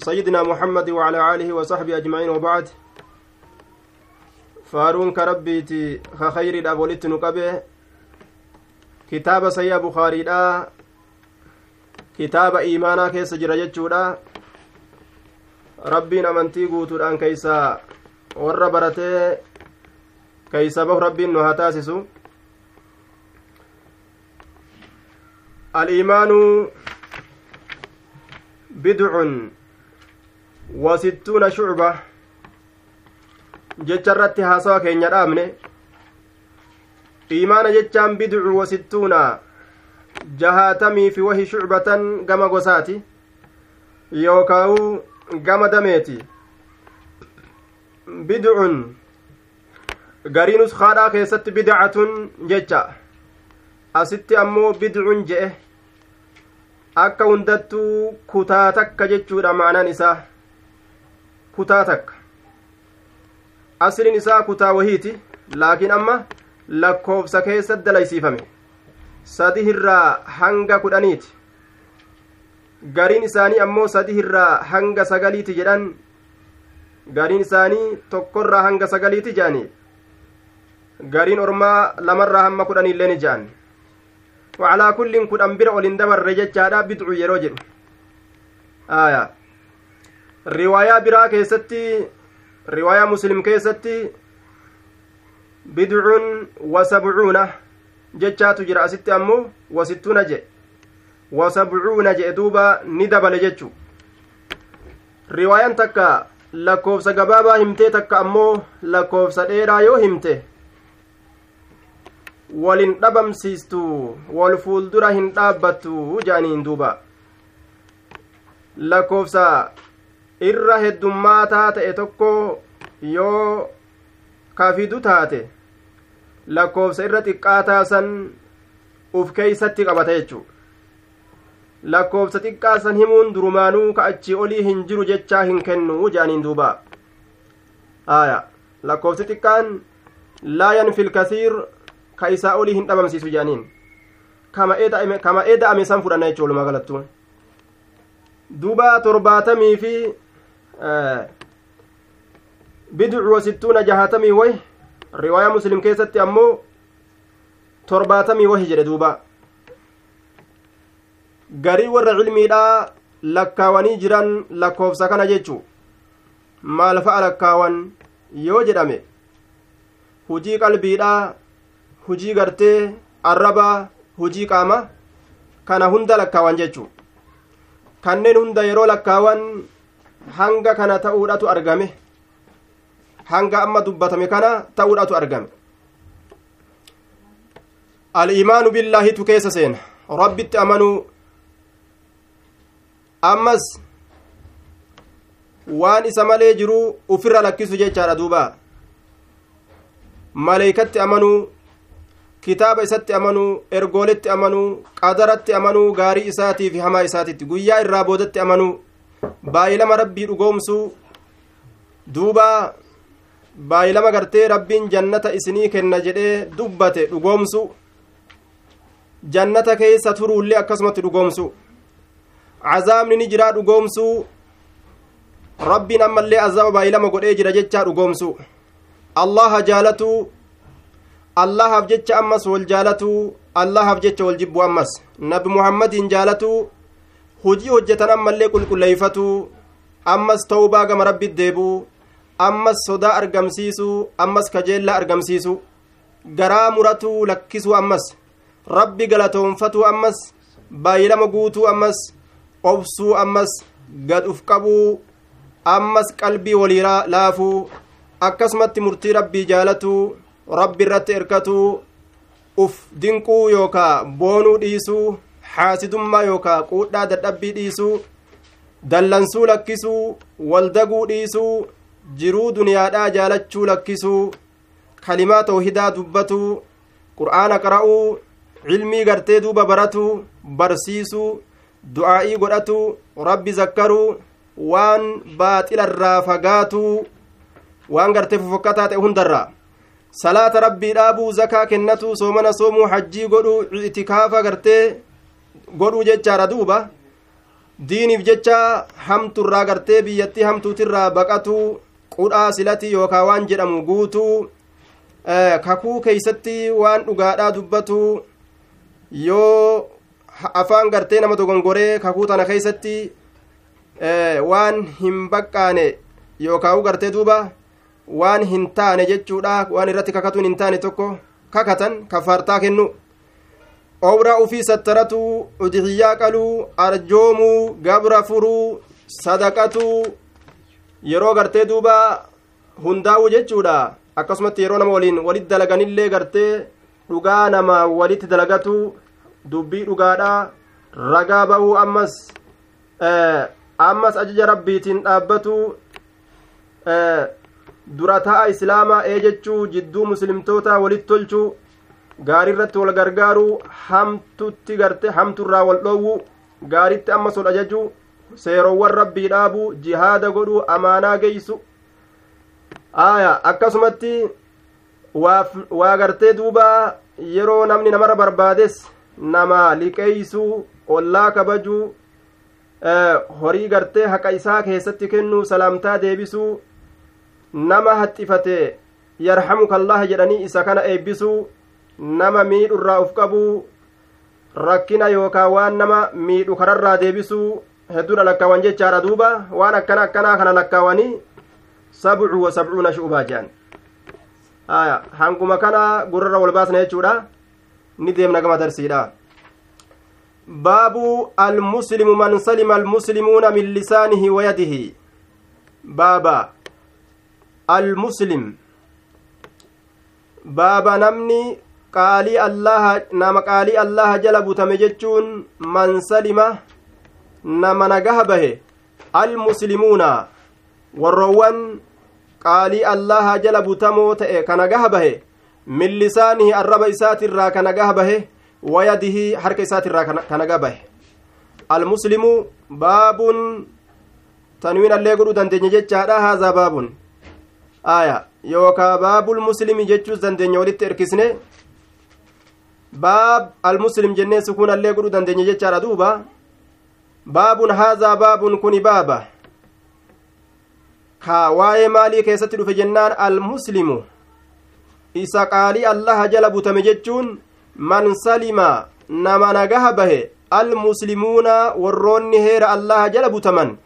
سيدنا محمد وعلى آله وصحبه أجمعين وبعد فارون كربيتي خير الأبوليت نقبه كتاب سيا بخاري kitaaba iimaanaa keessa jira jechuudha rabbiin amantii guutuudhaan keeysa warra baratee keeysa bahu rabbiin nu haa taasisu aliimaanu bidcun wasittuuna shucba jecha irratti haasawa keenya dhaabne iimaana jechaan bidcu wasittuuna jahaatamii fi wahi shucbatan gama gosaati yookaa'u gama dameeti bidcun garii keessatti bidcatun jecha asitti ammoo bidcun je'e akka hundattuu kutaa takka jechuudha maanaan isaa kutaa takka asriin isaa kutaa wahiiti laakiin amma lakkoofsa keessa dalaysiifame sadi hanga kudhaniiti gariin isaanii ammoo sadi hanga sagaliiti jedhan gariin isaanii tokkorraa hanga sagaliiti jedhanii gariin ormaa lamarraa hamma kudhaniillee ni jedhan wacalaa kulliin kudhan bira ol dabarre jechaadha bidcu yeroo jedhu aayaa riwaayaa biraa keessatti riwaayaa muslim keessatti bidcun wa sabcuuna jechaatu jira asitti ammoo wasittuuna jedhe wa sabcuuna jedhe duuba ni dabale jechu riwaayaan takka lakkoofsa gabaabaa himtee takka ammoo lakkoofsa dheeraa yoo himte walin dhabamsiistu wal fuuldura hin dhaabbattu jaaniin duuba lakkoofsa irra heddummaataa ta'e tokko yoo kafidu taate lakkoofsa irra xiqqaataa san uf keeysatti qabata jechuudha lakkoofsa xiqqaa san himuun durumaanuu ka achii olii hin jiru jechaa hin kennu jaaniin duuba aya lakkoofsi xiqqaan laa yanfi lkasiir ka isaa olii hin dhabamsiisu jaaniin kama eda'ame san fudhanna jechuudha lumaa galattu duuba torbaatamii fi bidcu wasittuuna jahatamii wahi riwaayaa muslim keessatti ammoo torbaatamii wahi jedhe duuba garii warra cilmiidhaa lakkaawanii jiran lakkoofsa kana jechu maal fa'a lakkaawan yoo jedhame hujii qalbiidhaa hujii gartee arrabaa hujii qaama kana hunda lakkaawan jechu kanneen hunda yeroo lakkaawan hanga kana ta'uudhatu argame hanga amma dubbatame kana ta'uudhatu argame al al'iimaanu billaahitu keessa seena rabbitti amanuu ammas waan isa malee jiruu ufirra lakkisu jechaadha duuba maleeykatti amanuu kitaaba isatti amanuu ergooletti amanuu qadaratti amanuu gaarii isaatii fi hamaa isaatitti guyyaa irraa boodatti amanuu lama rabbii dhugoomsuu duuba lama gartee rabbiin jannata isinii kenna jedhee dubbate dhugoomsu jannata keessa turuullee akkasumatti dhugoomsu cazaabni ni jiraa dhugoomsuu rabbiin ammallee azaaba lama godhee jira jechaa dhugoomsu allaha jaalatuu allahaaf jecha ammas wal jaalatuu allahaaf jecha wal jibbu ammas nabi muhammadiin jaalatuu hojii hojjetan ammallee qulqulleeyfatuu ammas ta'ubaa gama rabbitti deebuu ammas sodaa argamsiisuu ammas kajeellaa argamsiisuu garaa muratuu lakkisuu ammas rabbi galatoonfatuu ammas baay'ilama guutuu ammas obsuu ammas gad uf qabuu ammas qalbii waliiraa laafuu akkasumatti murtii rabbii jaalatuu rabbi irratti erkatuu uf dinquu yookaa boonuu dhiisuu haasidummaa yookaa quudhaa dadhabbii dhiisuu dallansuu lakkisuu waldaguu dhiisuu jiruu duniyaadhaa jaalachuu lakkisuu kalimaa tawhidaa dubbatuu qur'aana qara'uu cilmii gartee duuba baratuu barsiisuu du'aa'ii godhatuu rabbi zakkaruu waan baaxilarraa fagaatuu waan gartee fofokkataa ta'e hundarraa salaata rabbii dhaabuu zakaa kennatuu soomana soomuu hajjii godhuu kaafaa gartee godhuu jechaadha duuba diiniif jecha hamturraa gartee biyyatti hamtuutirraa baqatuu qudhaa silati yookaan waan jedhamu guutuu kakuu keeysatti waan dhugaadhaa dubbatuu yoo afaan gartee nama dogongoree kakuu tana keeysatti waan hin baqqaane yookaan gartee duuba waan hin taane jechuudha waan irratti kakatuun hin taane tokko kakatan kafaartaa kennu obra ufii sattaratu udhiyaa qaluu arjoomuu gabra furuu sadaqatuu yeroo gartee duuba hundaa'uu jechuudha akkasumatti yeroo nama waliin walitti dalaganillee gartee dhugaa nama walitti dalagatu dubbii dhugaadha ragaa ba'uu ammas eh, ammas ajaja rabbiitiin dhaabbatu eh, durataa ta'a islaamaa ee jechuu jidduu muslimtootaa walitti tolchuu gaarii irratti wal gargaaruu hamtutti garte hamturraa wal dhoowwu gaaritti amma sun ajajuu seerowwan rabbii dhaabuu jihaada godhuu amaanaa geeysu aya akkasumatti waa gartee duuba yeroo namni namarra barbaades nama liqeeysuu ollaa kabajuu horii gartee haqa isaa keessatti kennuu salaamtaa deebisuu nama haxxifate yarxamuka allaha jedhanii isa kana eebbisuu nama miidhurraa uf qabuu rakkina yookaan waan nama miidhu kararraa deebisuu hedduudha lakkaawan jechaadha duuba waan akkana akkanaa kana lakkaawanii sabcu wa sabcuuna shu'ubaa jedhan hanguma kana gurrarra wal baasna jechuudha ni deemna gama darsiidha baabu almuslimu man salima almuslimuuna min lisaanihi wa yadihi baaba almuslim baaba namni qaalii allaha nama qaalii allaha jala butame jechuun man salima nama nagaha bahe almuslimuuna warroowwan qaalii allaha jala butamoo ta'e ka nagaha bahe min lisaanihi arraba isaatirraa ka nagaha bahe wayadihi harka isaatirraa ka nagaha bahe almuslimu baabun tanwiin allee godhu dandeenya jechaadha haazaa baabun aya yookaa baabul muslimi jechuus dandeenya walitti erkisne baab almuslim jennee sukuun allee godhu dandeenye jechaadha duuba baabun haazaa baabun kuni baaba kaa waa'ee maalii keessatti dhufe jennaan almuslimu isa qaalii allaha jala butame jechuun man salima nama nagaha bahe almuslimuuna warroonni heera allaha jala butaman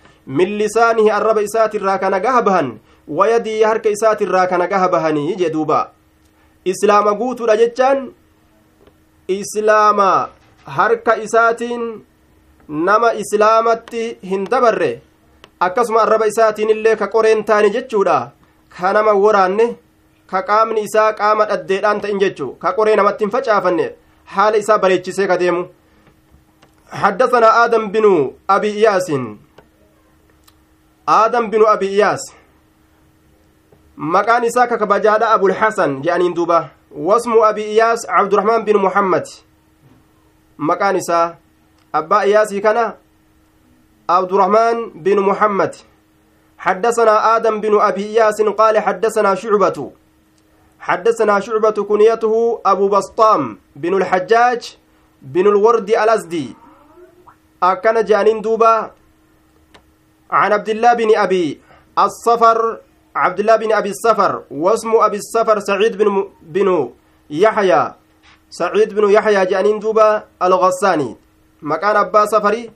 min lisaanihi arraba isaatirraa ka nagaha bahan wayadii harka isaatirraa ka nagaha bahanii jedhuuba islaama guutuudha jechaan islaama harka isaatiin nama islaamatti hin dabarre akkasuma arraba isaatiin illee ka qoreen taane jechuudha ka nama waraanne ka qaamni isaa qaama dhaddeedhaan ta'in jechu ka qoree namatti hin facaafanne haala isaa bareechisee ka deemu حدثنا آدم بن أبي إياس binu بن أبي إياس مكان إساك كبجادة hasan الحسن duba واسم أبي إياس عبد الرحمن بن محمد مكان سا أبا إياس كان عبد الرحمن بن محمد حدثنا آدم بن أبي إياس قال حدثنا شعبة حدثنا شعبة كنيته أبو بسطام بن الحجاج بن الورد الأزدي أكن جانين دوبا عن عبد الله بن أبي الصفر عبد الله بن أبي السفر واسم أبي السفر سعيد بن م... بن يحيى سعيد بن يحيى جانين دوبا الغساني مكان أبا سفري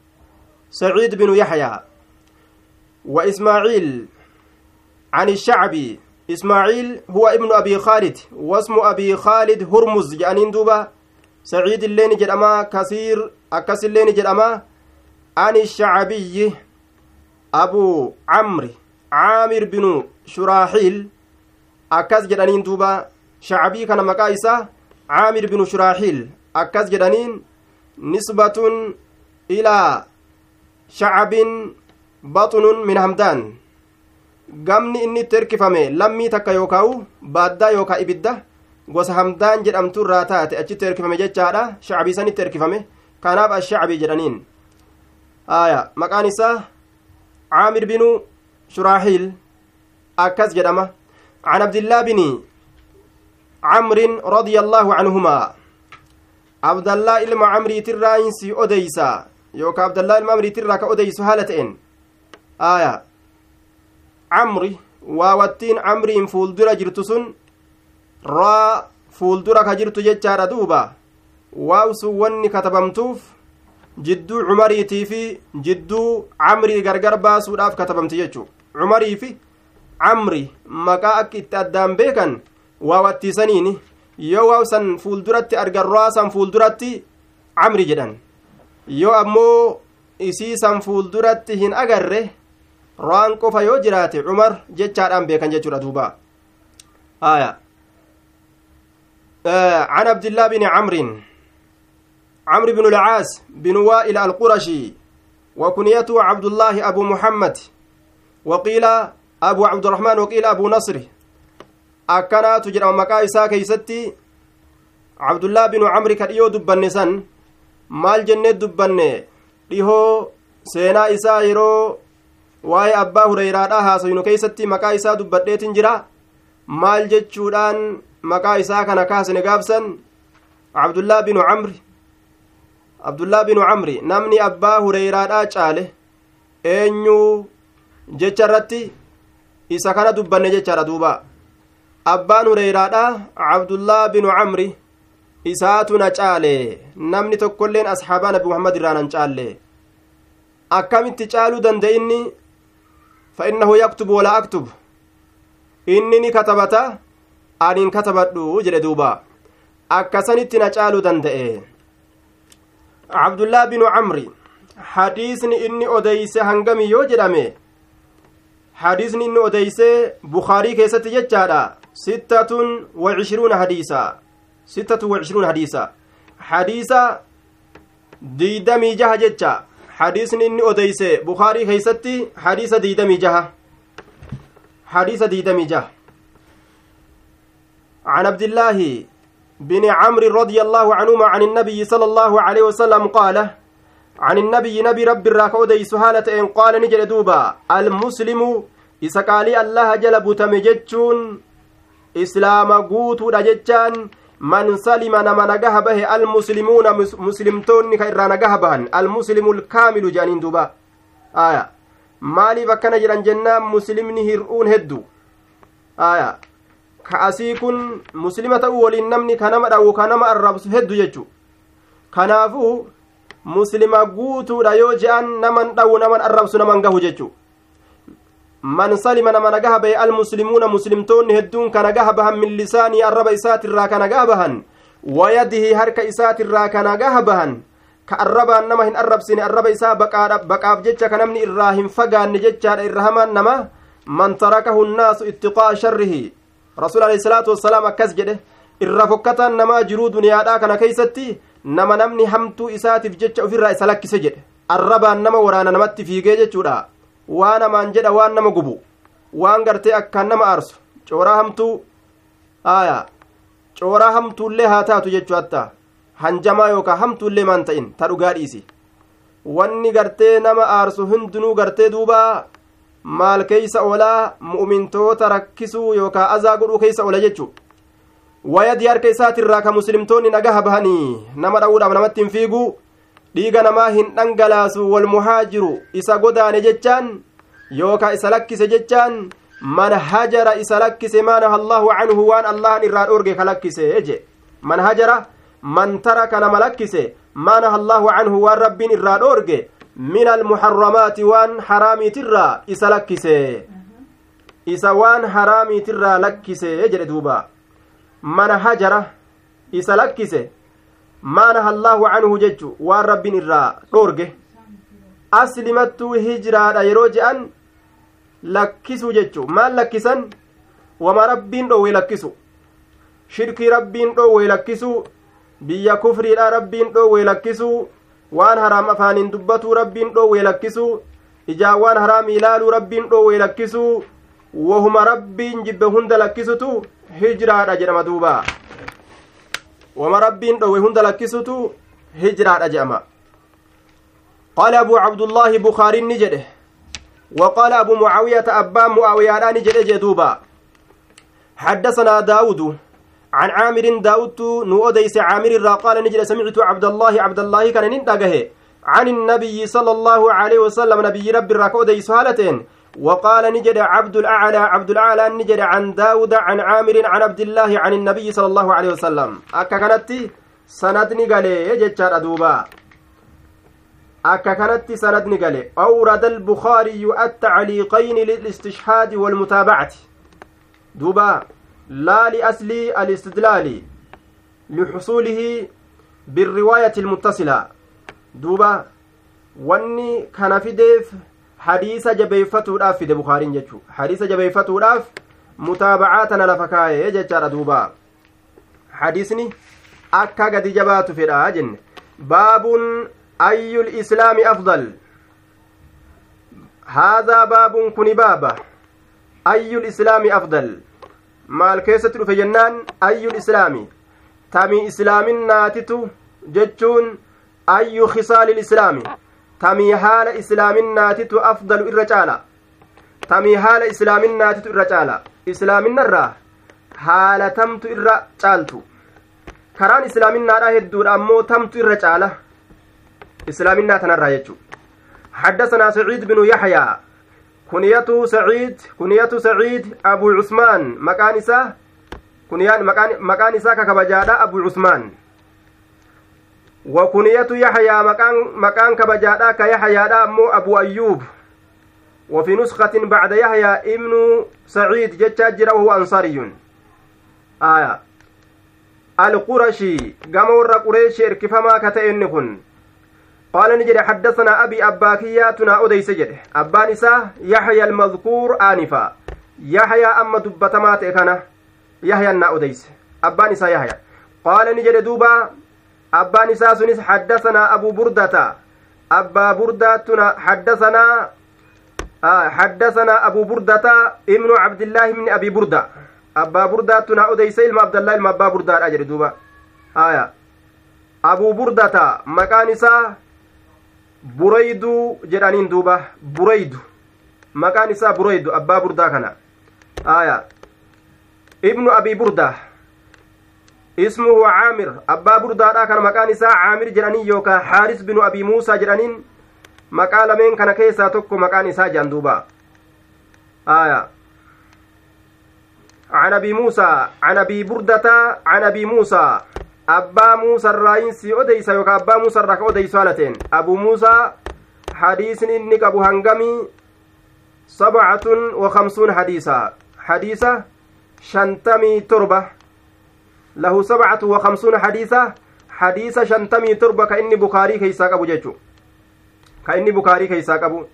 سعيد بن يحيى وإسماعيل عن الشعبي إسماعيل هو ابن أبي خالد واسم أبي خالد هرمز جانين دوبا سعيد اللين جدما كثير أكس اللين جدما عن الشعبي أبو عمرو caamir binu shuraaxiil akkas jedhaniin duuba shacabii kana maqaa isaa caamir binu shuraaxiil akkas jedhaniin nisbatun ilaa shacabin baxunun min gamni inni terkifame hirkifame lammii takka yookaa'u baaddaa yookaa ibidda gosa hamdaan jedhamtu irraa taate achitti hirkifame jechaadha shacabii sanitti hirkifame kanaaf ashacabii jedhaniin aya maqaan isaa caamir binu شراحيل أكس جرمه عن عبد الله بن عمرو رضي الله عنهما عبد الله إلما عمري تراينسي أديسا يوك عبد الله إلما عمري تراك أديس هالتين آية عمري واوتين عمري فولدرا جرتسون را فولدرا كجرت جتشار دوبا واو سواني كتبمتوف جدو عمريتي في جدو عمري غرغر باسوداف كتبمتي جتشو cumarii fi camri maqaa akka itti addaan beekan waa wattiisaniini yoo waa san fuulduratti argarraa san fuulduratti camri jedhan yoo ammoo san fuulduratti hin agarre ro'aan qofa yoo jiraate cumar jechaadhaan beekan jechuudha duuba haya عن عبد الله بن عمرو عمرو بن العاص بن وائل القرشي وكنيته عبد الله أبو محمد وقيل أبو عبد الرحمن وقيل أبو نصر akkanaatu jedhama maqaa isaa keeysatti cabdullaa binu camri ka dhiyoo dubbanne san maal jennee dubbanne dhihoo seenaa isaa yeroo waa'ee abbaa hureyraadhaa haasaynu keeysatti maqaa isaa dubbadheetin jira maal jechuudhaan maqaa isaa kana kaasne gaabsan cabdullaa binu camri abdullaa binu camri namni abbaa hureyraadhaa caale eenyuu jecha irratti isa kana dubbanne jechaadha dubaa abbaan hureyraadha cabdullaa binu camri isaatuna caalee. caale namni tokkolleen asxaabaa nabi muhammad irraa nan caalle akkamitti caaluu danda'inni fa innahu yaktubu walaa aktub inni ni katabata anin katabadhu jedhe duuba akkasanitti na caaluu danda'e cabdullaa binu camri hadiisni inni odeyse hangami yoo jedhame hadiisni inni odeysee bukaarii keessatti jechaadha sittatun wacishruuna hadiisa sittatu wacishruun hadiisa hadiisa diidamii jaha jecha hadiisni inni odeyse bukaarii keeysatti hadiisa diidamii jaha hadiisa diidamii jaha عن عبد الله بن عمرو رضي الله عنهما عن النبي صلى الله عليه وسلم قال عن النبي نبي رب الراكو ديس هالة إن قال نجل دوبا المسلم isa qaalii allaha jala butame jechuun islaama guutuudha jechaan man salima nama nagaha bahe almuslimuuna muslimtoonni ka irraa nagaha bahan almuslimu lkaamilu jedhaniin duuba aya maaliif akkana jedhan jennaan muslimni hir'uun heddu aya ka asii kun muslima ta'uu waliin namni ka nama dhawu ka nama arraabsu heddu jechu kanaafuu muslima guutuudha yoo je'an naman dhawu naman arrabsu naman gahu jechu man salima nama nagaha bahe almuslimuuna muslimtoonni hedduun kana gaha bahan min lisaanii arraba isaatirraa kana gaha bahan wayadihi harka isaatirraa kana gaha bahan ka arrabaan nama hin arrabsine arraba isaa baqaaf jecha ka namni irraa hin fagaanne jechaadha irra hamaan nama man tarakahu nnaasu ittiqaa'a sharrihi rasuul alehi salaatu wassalaam akkas jedhe irra fokkataan namaa jiruu duniyaadhaa kana keeysatti nama namni hamtuu isaatiif jecha ofirraa isa lakkise jedhe arrabaan nama waraana namatti fiigee jechuudha waan namaan jedha waan nama gubu waan gartee akkaan nama aarsu cooraa hamtuu aya cooraa hamtuullee haa taatu jechuu hatta hanjamaa yookaan hamtuullee maanta'in ta'in ta dhugaa dhiisi wanni gartee nama aarsu hundinuu gartee duuba maal keeysa oolaa mu'umintoota rakkisuu yookaan azaa godhuu keeysa oolaa jechu. wayadii harka isaatirraa ka muslimtoonni nagaha bahanii nama dha'uudhaaf namatti hin fiigu dhiiga namaa hin dhangalaasu walmuhaajiru isa godaane jechaan yookaa isa lakkise jechaan man hajara isa lakkise maanaha allaahu canhu waan allahan irraa dhoorge ka lakkise je man hajara man taraka nama lakkise maanaha allaahu canhu waan rabbiin irraa dhoorge min almuharramaati waan haraamiitirraa isa lakkise isa waan haraamiitirraa lakkise jedhe duubaa mana hajara isa lakkise maana hallaahu canhu jechu waan rabbiin irraa dhoorge aslimattuu hijiraadha yeroo je'an lakkisu jechu maal lakkisan wama rabbiin dhoowwe lakkisu shirkii rabbiin dhoowwe lakkisu biyya kufriidha rabbiin dhoowwe lakkisu waan haraam afaaniin dubbatuu rabbiin dhoowwe lakkisu ijaan waan haraam ilaaluu rabbiin dhoowwe lakkisu wahuma rabbiin jibbe hunda lakkisutu hijraadha jedhama duuba wama rabbiin dhowe hunda lakkisutu hijraadha jedhama qaala abuu cabdullaahi bukaariin ni jedhe وقال أبو معاوية أبان معاوية جل جدوبا حدثنا داود عن عامر داود نؤديس عامر را قال نجل سمعت عبد الله عبد الله كان نندقه عن النبي صلى الله عليه وسلم نبي رب الركوديس هالتين وقال نجد عبد الأعلى عبد الأعلى نجد عن داود عن عامر عن عبد الله عن النبي صلى الله عليه وسلم أكا كانت سندني قالي يجتشار إيه أدوبا أكا كانت سند قالي أورد البخاري التعليقين للاستشهاد والمتابعة دوبا لا لأصل الاستدلال لحصوله بالرواية المتصلة دوبا wanni kana fideef hadiisa jabeeffatuudhaaf fide bukaariin jechuu hadiisa jabeeffatuudhaaf mutaabacaa tana lafa kaa'ee jechaadha duuba hadiisni akka gadi jabaatu fedha jenne baabun ayyul islaami afdal haadaa baabun kuni baaba ayyul islaami afdal maal keessatti dhufe jennaan ayyul islaami tamii islaamin naatitu jechuun ayyu khisaali islaami tamii haala islaaminnaatitu afdalu irra caala tamii haala islaaminnaatitu irra caala islaaminarraa haala tamtu irra caaltu karaan islaaminaadha hedduudha ammoo tamtu irra caala islaaminaa tanarraa jechuu حدثنا سعيد بن يحيى كنيته سعيد كنيته سعيد أبو عثمان مكان إساه كنيان مكان مكان إساه ككبجادة أبو عثمان wakuniyatu yaxyaa maqaan kabajaadha ka yaxyaadha ammoo abu ayyuub وفي نسخة بعد يحيى ابن سعيد جتاجر وهو أنصاري آية القرشي قمور قريش إركفما كتئن كن قال نجري حدثنا أبي أباكياتنا أديس جده أبان إساه يحيى المذكور آنفا يحيى أما دبتمات إكنا يحيى النا أديس أبان يحيى قال نجري دوبا abbaan isaa sunis haddasanaa abu burdata abbaa burdaatuna haddasanaa حدثنا أبو بردة ابن عبد الله من أبي بردة أبا بردة تنا أديس إلما عبد الله إلما أبا بردة أجر دوبا آية أبو بردة مكانسا بريد جرانين دوبا بريد مكانسا بريد أبا بردة كنا آية ابن أبي بردة ismuhu caamir abbaa burdaadha kana maqaan isaa caamir jedhanii yookaan haaris binu abii muusaa jedhaniin maqaa lameen kana keessaa tokko maqaan isaa jedhan duuba aya عن ابي موسى عن ابي برده عن ابي موسى ابا موسى الراينسي اوديسا يوكا ابا موسى الراك اوديسا لتين ابو موسى حديث انك ابو هنغمي سبعة وخمسون حديثا حديثة شنتمي تربه له سبعة وخمسون حديثة حديثة شنتمي تربة كإني بخاري كيساك أبو جيتشو كإني بخاري كيساك أبو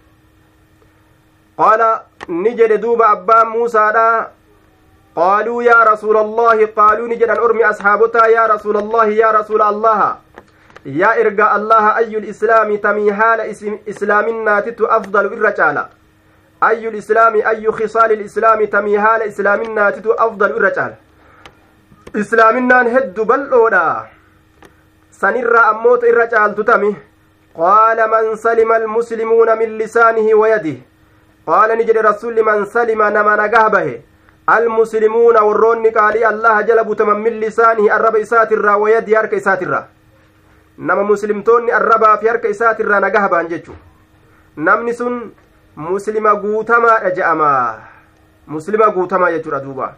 قال نجد دوب أبا موسى دا قالوا يا رسول الله قالوا نجد أن أرمي أصحابتا يا رسول الله يا رسول الله يا إرجاء الله أي الإسلام تمي حال إسلامنا تت أفضل الرجال أي الإسلام أي خصال الإسلام تمي حال إسلامنا تت أفضل الرجال islaaminaan heddu bal'oodha sanirra ammoota irra caaltu tami qaala man salima almuslimuuna min lisaanihi wayadih qaala ni jedhe rasulli man salima nama nagaha bahe almuslimuuna warroonni qaalii allaha jala butaman min lisaanihi arraba isaatirraa wayadii harka isaatirraa nama muslimtoonni arrabaa fi harka isaatirraa nagaha bahan jechu namni sun muslima guutamaadha je'ama muslima guutamaa jechuudha duuba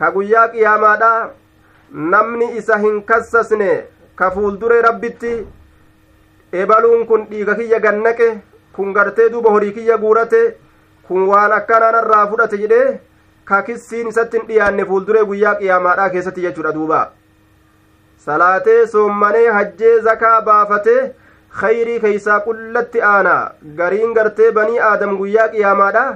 ka guyyaa qiyaamaadha namni isa hin kassasne ka fuuldure rabbitti ebaluun kun dhiiga kiyya gannaqe kun gartee duuba horii kiyya guurate kun waan akkanaan irraa fudhate jedhee ka kissiin isatti hin dhiyaanne fuulduree guyyaa qiyaamaadhaa keessatti jechuudha duuba salaatee soommanee hajjee zakaa baafatee khayrii keeysaa qullatti aana gariin gartee banii aadam guyyaa qiyaamaadha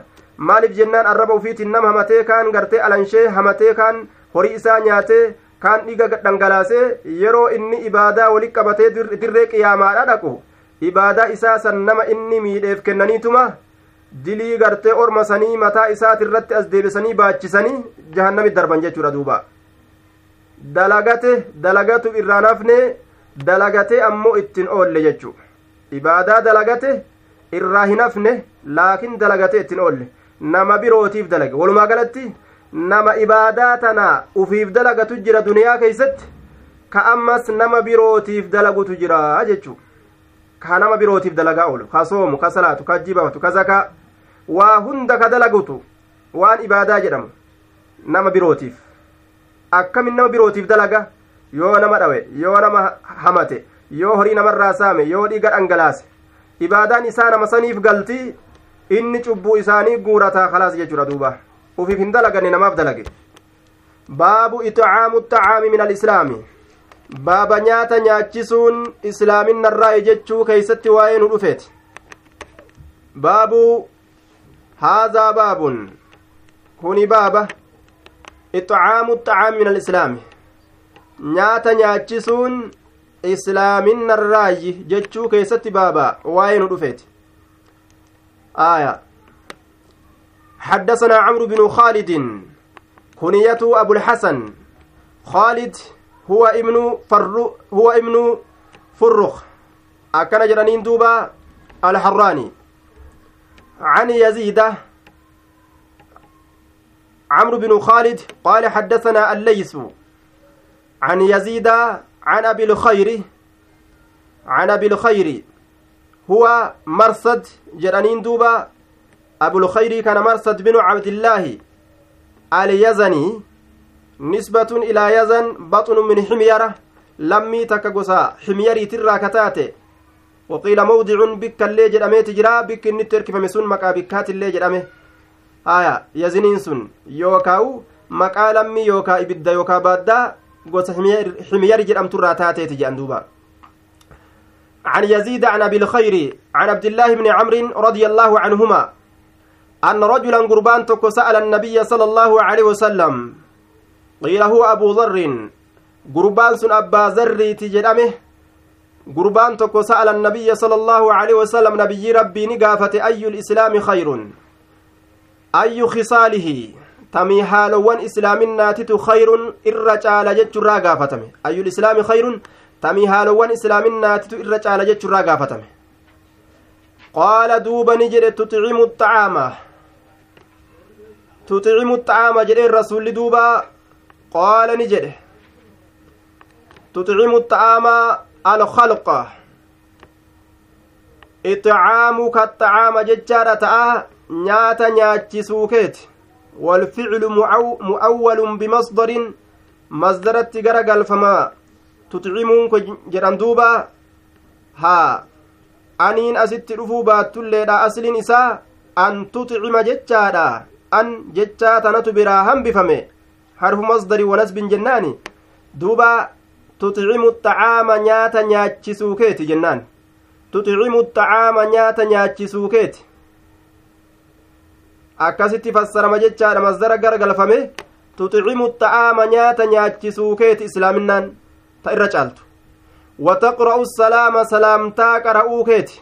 maaliif jennaan arraba ufiitiin nam hamatee kaan gartee alanshee hamatee kaan horii isaa nyaatee kaan dhiiga dhangalaasee yeroo inni ibaadaa walitti qabatee dirree qiyaamaadha dhaqu ibaadaa isaa san nama inni miidheef kennaniituma dilii gartee ormasanii mataa isaati irratti as deebisanii baachisanii jahannamit darban jechuudha duuba dalagate dalagatu irraa nafne dalagatee ammoo ittiin oolle jechuu ibaadaa dalagate irraa hin hafne laakiin dalagatee ittiin oolle nama birootiif dalage walumaa galatti nama ibaadaa tana ufiif dalagatu jira duniyaa keeysatti ka ammas nama birootiif dalagutu jira jechu ka nama birootiif dalagaa oolu ka soomu ka salaatu ka jibatu ka zakaa waa hunda ka dalagutu waan ibaadaa jedhamu nama birootiif akkamin nama birootiif dalaga yoo nama dhawe yoo nama hamate yoo horii namarraa saame yoo dhiiga dhangalaase ibaadaan isaa nama saniif galti inni cubbuu isaanii guurataa kalaas jechuudha duuba ufiif hin dalaganne namaaf dalage baabu itcaamu tacaami min alislaami baaba nyaata nyaachisuun islaaminarraa jechuu keeysatti waa'ee nu dhufeeti baabu haadaa baabun kuni baaba itcaamu tacaami min alislaami nyaata nyaachisuun islaaminarraayi jechuu keeysatti baaba waa'ee nu dhufeeti aaya حدثنا عمرو بن خالد كنيته أبو الحسن خالد هو ابن فرو هو ابن فرخ أكن جرانين دوبا الحراني عن يزيد عمرو بن خالد قال حدثنا الليث عن يزيد عن أبي الخير عن أبي الخير هو مرصد جرانين دوبا أبو الخير كان مرصد بن عبد الله اليزني نسبة إلى يزن بطن من حميرة لمي تكقصا حميري ترى كتاتي وقيل موضع بك اللي جرامه تجرا بك النتر كفم سن مكا بكات اللي جرامه آية يزنين سن يوكاو مكا لمي يوكا إبدا يوكا بادا قوس حميري جرام ترى تاتي تجان دوبا عن يزيد عن أبي الخير عن عبد الله بن عمرو رضي الله عنهما أن رجلا قربان تكو سأل النبي صلى الله عليه وسلم قيل هو أبو ذر قربان سن أبا ذر تجرمه قربان تكو سأل النبي صلى الله عليه وسلم نبي ربي نقافة أي الإسلام خير أي خصاله تمي حالوان إسلامنا تتو خير إرجال جتشرا قافتمه أي الإسلام خير تمي حالوان إسلامنا تتو إرجال جتشرا قافتمه قال دوبا نجد تطعم الطعام tuxiimu xaama jedheen rasuulli duuba qaala ni jedhe tuxiimu xaama alkhalqa ixcaamuka xaama jechaadha ta'a nyaata nyaachisuu keeti والفعل مؤول بمصدر مصدر التجارة الفما تطعمون جرندوبا ها أنين أست رفوبات تلدا أصل نساء أن تطعم جتشادا an jecha tanatu biraa hambifame harfu masdari wanasbin jennaani duuba tuxcimu xacaama nyaata nyaachisuu keeti jennaan tuxcimu xacaama nyaata nyaachisuu keeti akkasitti fassarama jechaadha masdara garagalfame tuxcimu xacaama nyaata nyaachisuu keeti islaaminaan ta irra caaltu wataqra'u salaama salaamtaa qara'uu keeti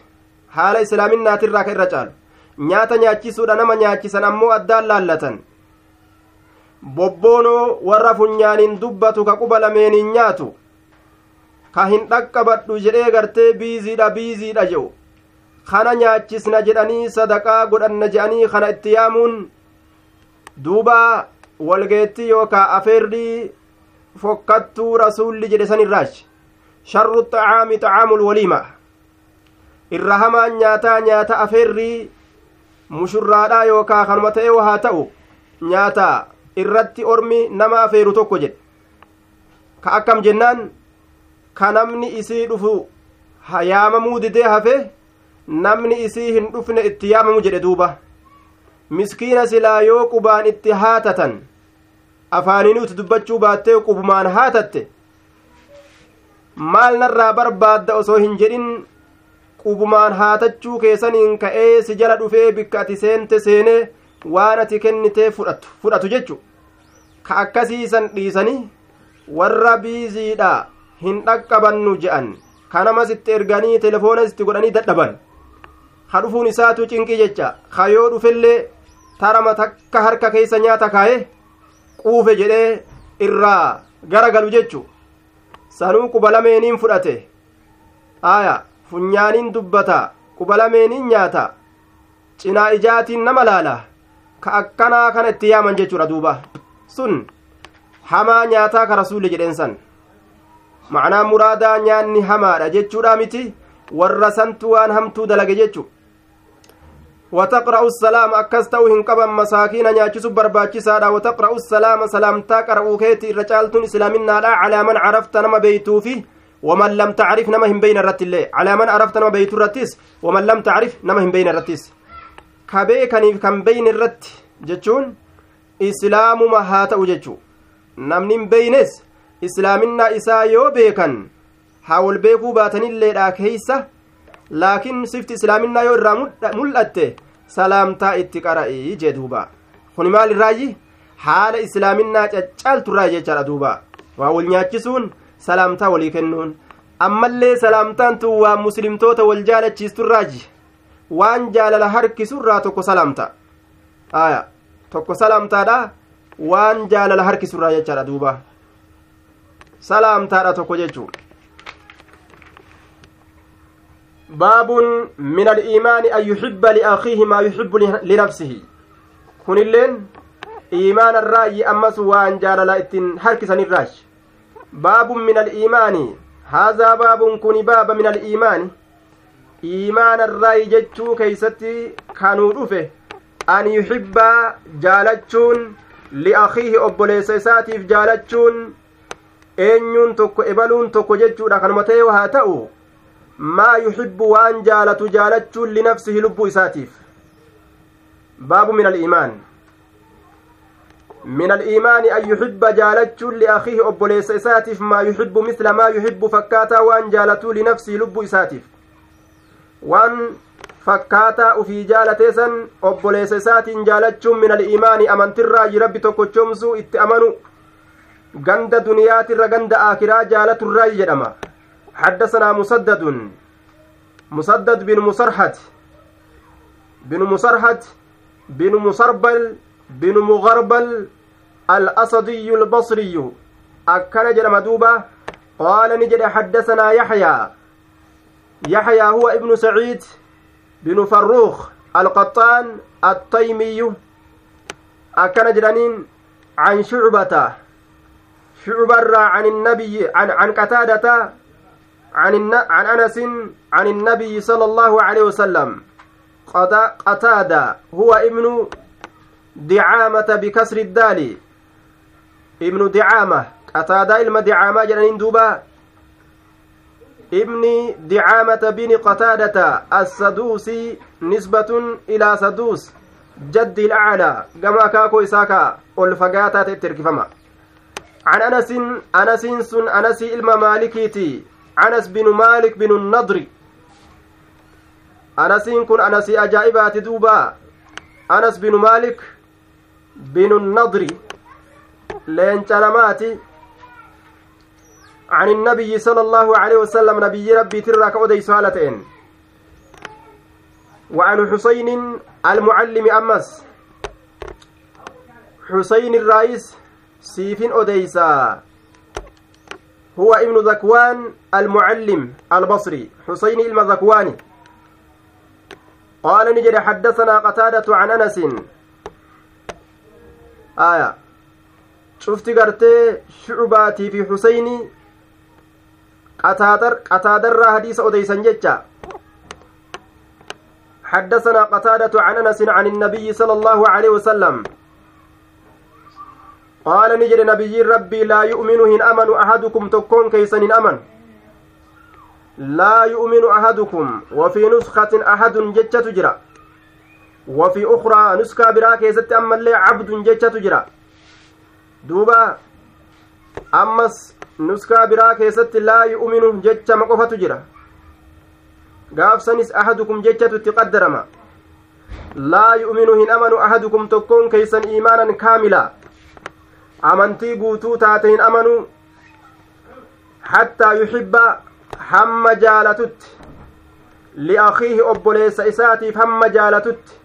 haala islaaminaatirraa ka irra caalu nyaata nyaachisuudha nama nyaachisan ammoo addaan laallatan bobboonoo warra funyaaniin dubbatu ka quba lameeniin nyaatu ka hin dhaqqabadhu jedhee gartee biiziidha biiziidha jedhu kana nyaachisna jedhanii sadaqaa godhanna jedhanii kana itti yaamuun duuba walgeetti yookaa afeerrii fokkattuu rasuulli jedhe san irraachi sharru xacaami xacaamul waliima irra hamaan nyaataa nyaata afeerrii mushurraadhaa yookaa kanuma ta'e haa ta'u nyaata irratti ormi nama afeeru tokko jedhe ka akkam jennaan ka namni isii dhufu yaamamuu didee hafe namni isii hin dhufne itti yaamamu jedhe duuba miskiina silaa yoo qubaan itti haatatan afaaniinuu itti dubbachuu baattee qubumaan haatatte maal narraa barbaadda osoo hin jedhin qubumaan haatachuu keessaniin ka'ee si jala dhufee bikka ati seente seenee waan ati kennitee fudhatu fudhatu jechu ka akkasiisan dhiisanii warra biiziidha hin dhaqqabannu je'an kanamasitti erganii telefoona itti godhanii dadhaban ha dhufuun isaatu cinqii jecha kayoo yoo dhufellee tarama takka harka keessa nyaata kaa'e quufe jedhee irraa gara galu jechu sanuu quba lameeniin fudhate aayaa funyaaniin dubbata quba lameeniin nyaata cinaa ijaatiin nama laala ka akkanaa kana itti yaaman jechuudha duuba sun hamaa nyaataa ka rasuulli jedheen san macnaa muraadaa nyaanni hamaadha jechuudha miti warra santu waan hamtuu dalage jechu وتقرأ السلام أكستو هنقبا مساكين نياتشس برباتشي سادا وتقرأ السلام سلام تقرأ رجالتون إسلامنا على من عرفت نما بيتو فيه waman lam tacrif nama hin beeyne irratti illee calaaman arafta nama beeytu irrattis waman lam tacrif nama hin beeyne irrattis ka beekaniif kan beeyne irratti jechuun islaamuma haa ta'u jechuu namni hin beeynes islaaminaa isaa yoo beekan haa wal beekuu baatanilleedha keeysa laakiin sifti islaaminaa yoo irraa mul'atte salaamtaa itti qara'ii jee duuba kun maal irraayyi haala islaaminaa caccaaltu irraa jechaadha duuba waa wal nyaachisuun salaamtaa walii kennuun ammallee salaamtaan tun waa muslimtoota wal jaalachiisturraaji waan jaalala harkisurraa tokko salaamta aya tokko salaamtaadha waan jaalala harkisurraa jechaadha duuba salaamtaadha tokko jechuu baabun min aliimaani an yuxibba liakhiihi maa yuxibbu linafsihi kunilleen iimaanarraayi ammas waan jaalala ittiin harkisanirraaji باب من الإيمان هذا باب كن باب من الإيمان إيمان الرأي جتشو كيستي كانوا رفه أن يحب جالتشون li'akiihi obboleessa isaatiif jaalachuun eenyuun tokko ebaluun tokko jechuudha kanuma ta'e haa ta'u maa yuxibbu waan jaalatu jaalachuun linafsihi lubbuu isaatiif baabu min aliimaan من الإيمان أن يحب جالتش لأخيه أبوليس إساتف ما يحب مثل ما يحب فكاتا وأن جالتو لنفسي لب إساتف وأن fakkaataa ufii jaalatee san obboleessa isaatiin jaalachuun minal iimaani amantirraa jirabbi tokko chomsuu itti amanu ganda duniyaatirra ganda aakiraa jaalaturraa jedhama حدثنا مسدد مسدد بن مسرحد بن مسرحد بن مسربل بن مغربل الأسدي البصري أكن جل مدوبة قال نجد حدثنا يحيى يحيى هو ابن سعيد بن فروخ القطان التيمي أكن جلانين عن شعبة شعبة عن النبي عن عن قتادة عن عن أنس عن النبي صلى الله عليه وسلم قتادة هو ابن dicaamata bikasri iddaali ibnu dicaama qataadaa ilma dicaamaa jedhaniin duuba ibni dicaamata bini qataadata assaduusi nisbatun ilaa saduus jaddi ilaclaa gama akaakoo isaa kaa ol fagaataa ta'etti hirkifama عن أنس أنس سن أنس إلما مالكيتي أنس بن مالك بن النضر أنس كن أنس أجائبات دوبا أنس بن مالك بن النضر لين تلماتي عن النبي صلى الله عليه وسلم نبي ربي تراك أدي سهالتين وعن حسين المعلم أمس حسين الرئيس سيف أديسا هو ابن ذكوان المعلم البصري حسين المذكواني قال نجد حدثنا قتادة عن أنس aya cufti gartee shucubaatii fi huseyni qataadarraa hadiisa odeysan jecha حدثنا قتادة عن أنس عن النبي صلى الله عليه وسلم قال نجر نبي ربي لا يؤمن هن أمن أحدكم تكون كيسن أمن لا يؤمن أحدكم وفي نسخة أحد جتة تجرى وفي أخرى نسكا برا كيست أما اللي عبد جتة تجرى دوبا أمس نسكا برا كيست لا يؤمن جتة مقفة تجرى gaaf sanis ahadukum jechatu itti qaddarama laa yu'minu hin amanu ahadukum tokkoon keeysan iimaanan kaamila amantii guutuu taate hin amanu hattaa yuxibba hamma jaalatutti li'akiihi obboleessa isaatiif hamma jaalatutti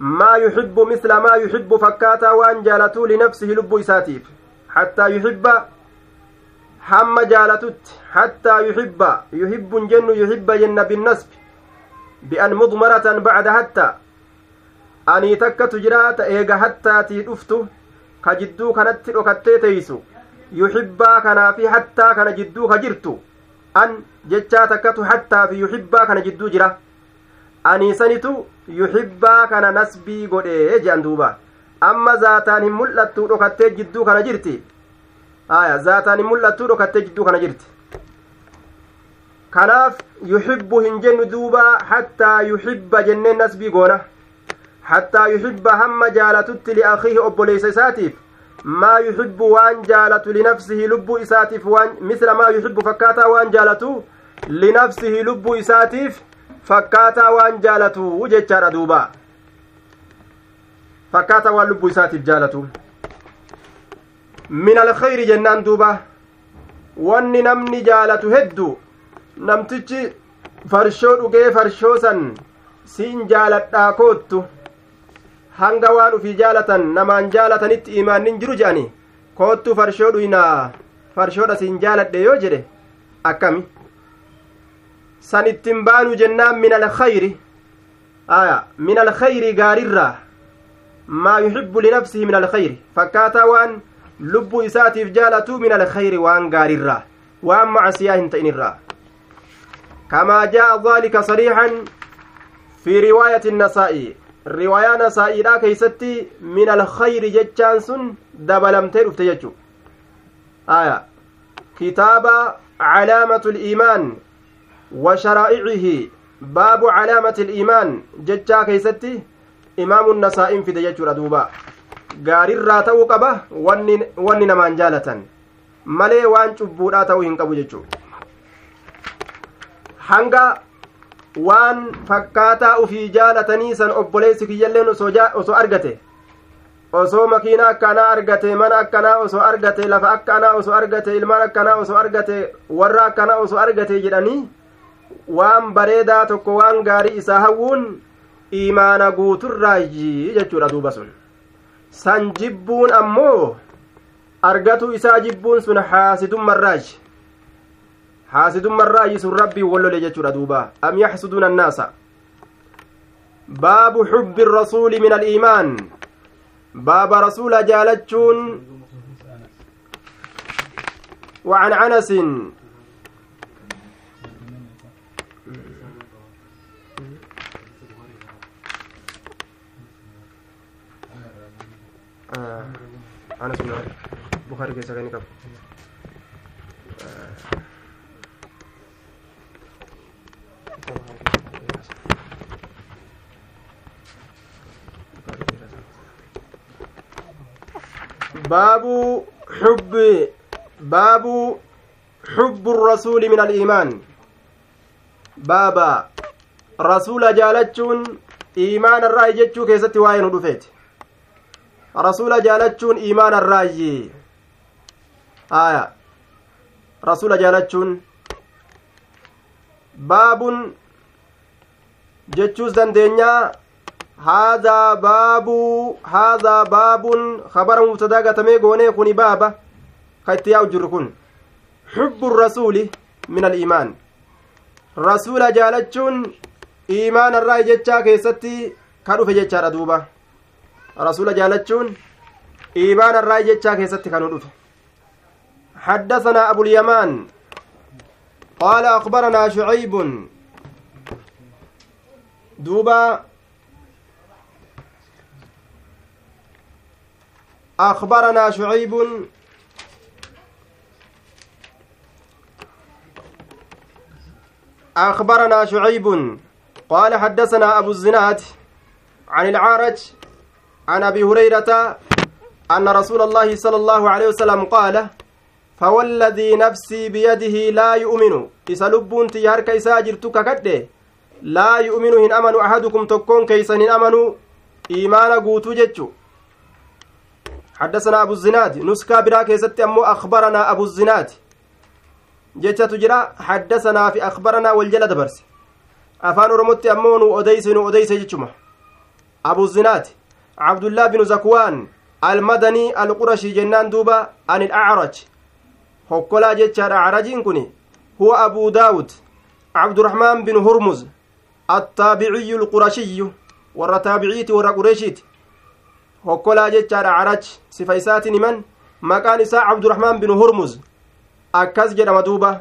maa yuxibbu misla maa yuxibbu fakkaataa waan jaalatuu linafsihi lubbuu isaatiif hattaa yuxibba hamma jaalatutti hattaa yuxibba yuhibbun jennu yuxibba jenna binnasbi bi'an mudmaratan bacda hattaa anii takkatu jira ta eega hattaatii dhuftu ka jidduu kanatti dhokattee teeysu yuxibbaa kanaa fi hattaa kana jidduu ka jirtu an jechaa takkatu hattaa fi yuxibbaa kana jidduu jira sanitu yuhibba kana nasbii godhe jedhan duuba amma zaataan hin mul'attu dhokattee jidduu kana jirti aya zaataan hin mul'attu dhokattee jidduu kana jirti kanaaf yuhibbu hin jennu duuba hattaa yuhibba jennee nasbii goona hattaa yuhibba hamma jaalatutti liakhiihi obboleeysa isaatiif maa yuxibbu waan jaalatu linafsihi lubbuu isaatiif misla maa yuhibbu fakkaataa waan jaalatu linafsihi lubbuu isaatiif fakkaataa waan jaalatu jechaadha duubaa fakkaataa waan lubbu isaatiif jaalatu min alkhayri jennaan duuba wanni namni jaalatu heddu namtichi farshoo dhugee farshoo san siin jaaladhaa koottu hanga waan ufii jaalatan namaan jaalatanitti imaannin jiru je'ani koottu farshoo dhuyinaa farshoodha siin jaaladhee yoo jedhe akkami san ittiin baanu jennaan min alkhayri aya min alkhayri gaarirraa maa yuxibbu linafsihi min alkhayri fakkaataa waan lubbuu isaatiif jaalatu min alkhayri waan gaarirraa waan macsiyaa hin ta'inirraa kamaa jaa'a daalika sariixan fi riwaayati innasaa'i riwaayaa nasaa'iidhaa keeysatti min alkhayri jechaan sun dabalamtee dhufte jechu aya kitaaba calaamatu liimaan وشرائعه باب علامة الإيمان ججا كيستي إمام النسائم في دجاجة دوبا gaarii irraa ta'uu qaba wanni namaan jaalatan malee waan cubbuudhaa ta'uu hin qabu jechuudha hanga waan fakkaataa ufii jaalatanii san obboleessi kiyyalleen osoo argate osoo makiina akkanaa argate mana akkanaa osoo argate lafa akkanaa osoo argate ilmaan akkanaa osoo argate warra akkanaa osoo argate jedhanii waan bareedaa tokko waan gaarii isaa hawwuun imaana guuturraayyi jechuudha duuba sun san jibbuun ammoo argatu isaa jibbuun sun haasidummarraayi haasidummarraayi sun rabbiin wallole jechuudha duuba am yaxsuduuna annaasa baabu xubbi rasuuli min aliimaan baaba rasuula jaalachuun وعن انس Ah, anas bin Malik Bukhari keessa kan qabu babu xubbi baabu xubbu rasuuli min aliimaan baaba rasuula jaalachuun iimaanarraa jechuu keessatti waa'ee nu dhufeeti rasuula jaalachuun iimaan arraayyi aya rasuula jaalachuun baabun jechuus dandeenyaa haadaa baabuu haadaa baabun kabara mubtadaa gatamee goonee kuni baaba ka itti yaa'u jirru kun xubbu rasuuli min aliimaan rasuula jaalachuun iimaan irraa jechaa keessatti ka dhufe jechaadha duuba رسول جالتشون إيمان الرأي جتشا كيستي كانوا دوفي حدثنا أبو اليمان قال أخبرنا شعيب دوبا أخبرنا شعيب أخبرنا شعيب قال حدثنا أبو الزناد عن العارج عن أبي هريرة أن رسول الله صلى الله عليه وسلم قال فوالذي نفسي بيده لا يؤمن إذا لبون تيارك إذا جرتك كده لا يؤمن هن أمن أحدكم تكون كيسا إن أمن إيمان قوتو جتشو حدثنا أبو الزناد نسكا برا كيست أمو أخبرنا أبو الزناد جتشا تجرا حدثنا في أخبرنا والجلد برس أفان رمت أمون أديس أديس جتشمه أبو الزناد cabdullaa binu zakwaan almadanii alqurashii jennaan duuba an ilacraj hokkolaa jechaadha acrajiin kun huwa abuu daawud cabdurahmaan binu hurmuz attaabiciyu alqurashiyyu warra taabiciiti warra qureeshiiti hokkolaa jechaadha acraj sifa isaatiin himan maqaan isaa cabdurahmaan binu hurmuz akkas jedhama duuba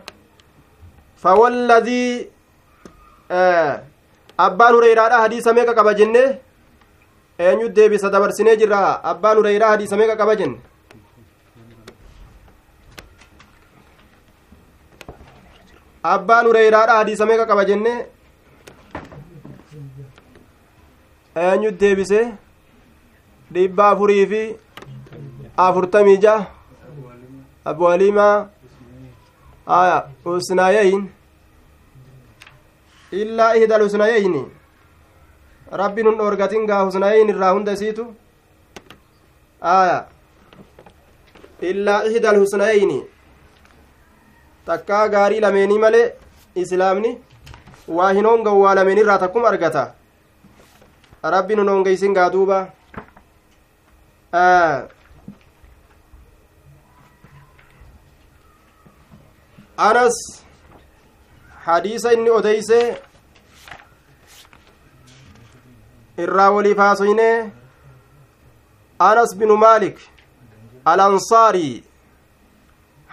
fawalladii abbaan hureyraadha hadiisa meeqa qaba jennee eenyu deebisa dabarsinee jirra abbaan ureyraa hadiisa meeqa qaba jenne abbaan ureyraadha hadiisa meeqa qaba jenne eenyu deebise dhibba afurii fi afurtamii jaha abwalimaa aya usnaayayin illaa ihda lusnaayayin rabbi nun dhoorgatin gaa husnaayin irraa hunda isiitu aya illaa ihda alhusnayayni takkaa gaarii lameenii male islaamni waa hin hongan waa lameen irraa takkum argata rabbi nun hongeysin gaa duuba anas hadiisa inni odeyse irraa waliif haasoyne anas bin maalik alansaarii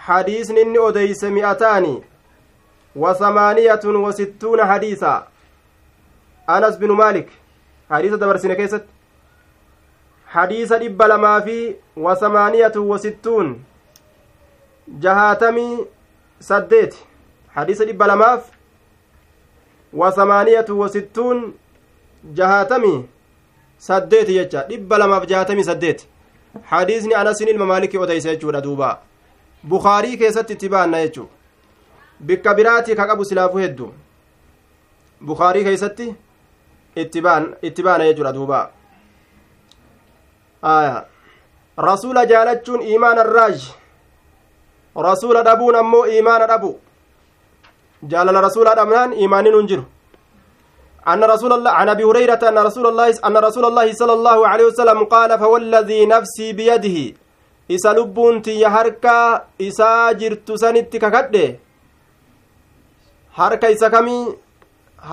hadiisni inni odeyse mi'ataani wa hamaaniyatun wa sittuuna hadiisa anas binu maalik hadiisa dabarsine keessatti hadiisa dhibba lamaa fi wa hamaaniyatun wa sittuun jahaatamii saddeeti hadiisa dhibba lamaaf wa hamaaniyatun wa sittuun jahaatamii saddeeti jecha dhibba lamaaf jahaatamii saddeet hadiisni anasiin ilma maalikii odeysa jechuudha duuba bukaarii keessatti itti baanna jechuu bikka biraatii ka qabu silaafuu heddu bukaarii keessatti itti baana jechuudha duuba rasuula jaalachuun imaana raaj rasuula dhabuun ammoo imaana dhabu jaalala rasuula dabnaan imaaniin hin jiru أن رسول الله عن أبي هريرة أن رسول الله أن رسول الله صلى الله عليه وسلم قال فوالذي نفسي بيده isa lubbuun tiyya harka isaa jirtu sanitti kakadhe harka isa kamii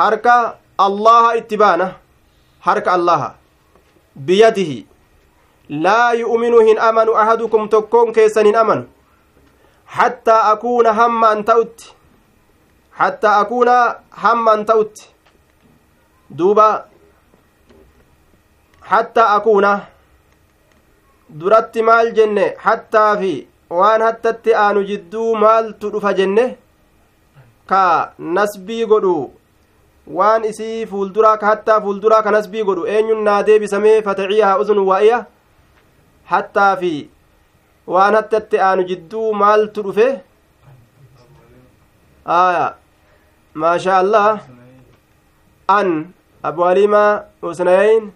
harka allaha itti baana harka allaha biyadihi laa yu'minu hin amanu ahadukum tokkoon keessan hin amanu hattaa akuuna hamma an ta'utti hattaa akuuna hamma an ta'utti duuba hattaa akuuna duratti maal jenne hattaa fi waan hattatti anu jidduu maaltu dhufa jenne ka nasbii godhu waan isii fuulduraa ka hattaa fuulduraa ka nasbii godhu eenyun naa deebisamee fataciyaha uzunu waa'iya hattaa fi waan hattatti anu jidduu maaltu dhufe aya maasha allah an abu halima usnayin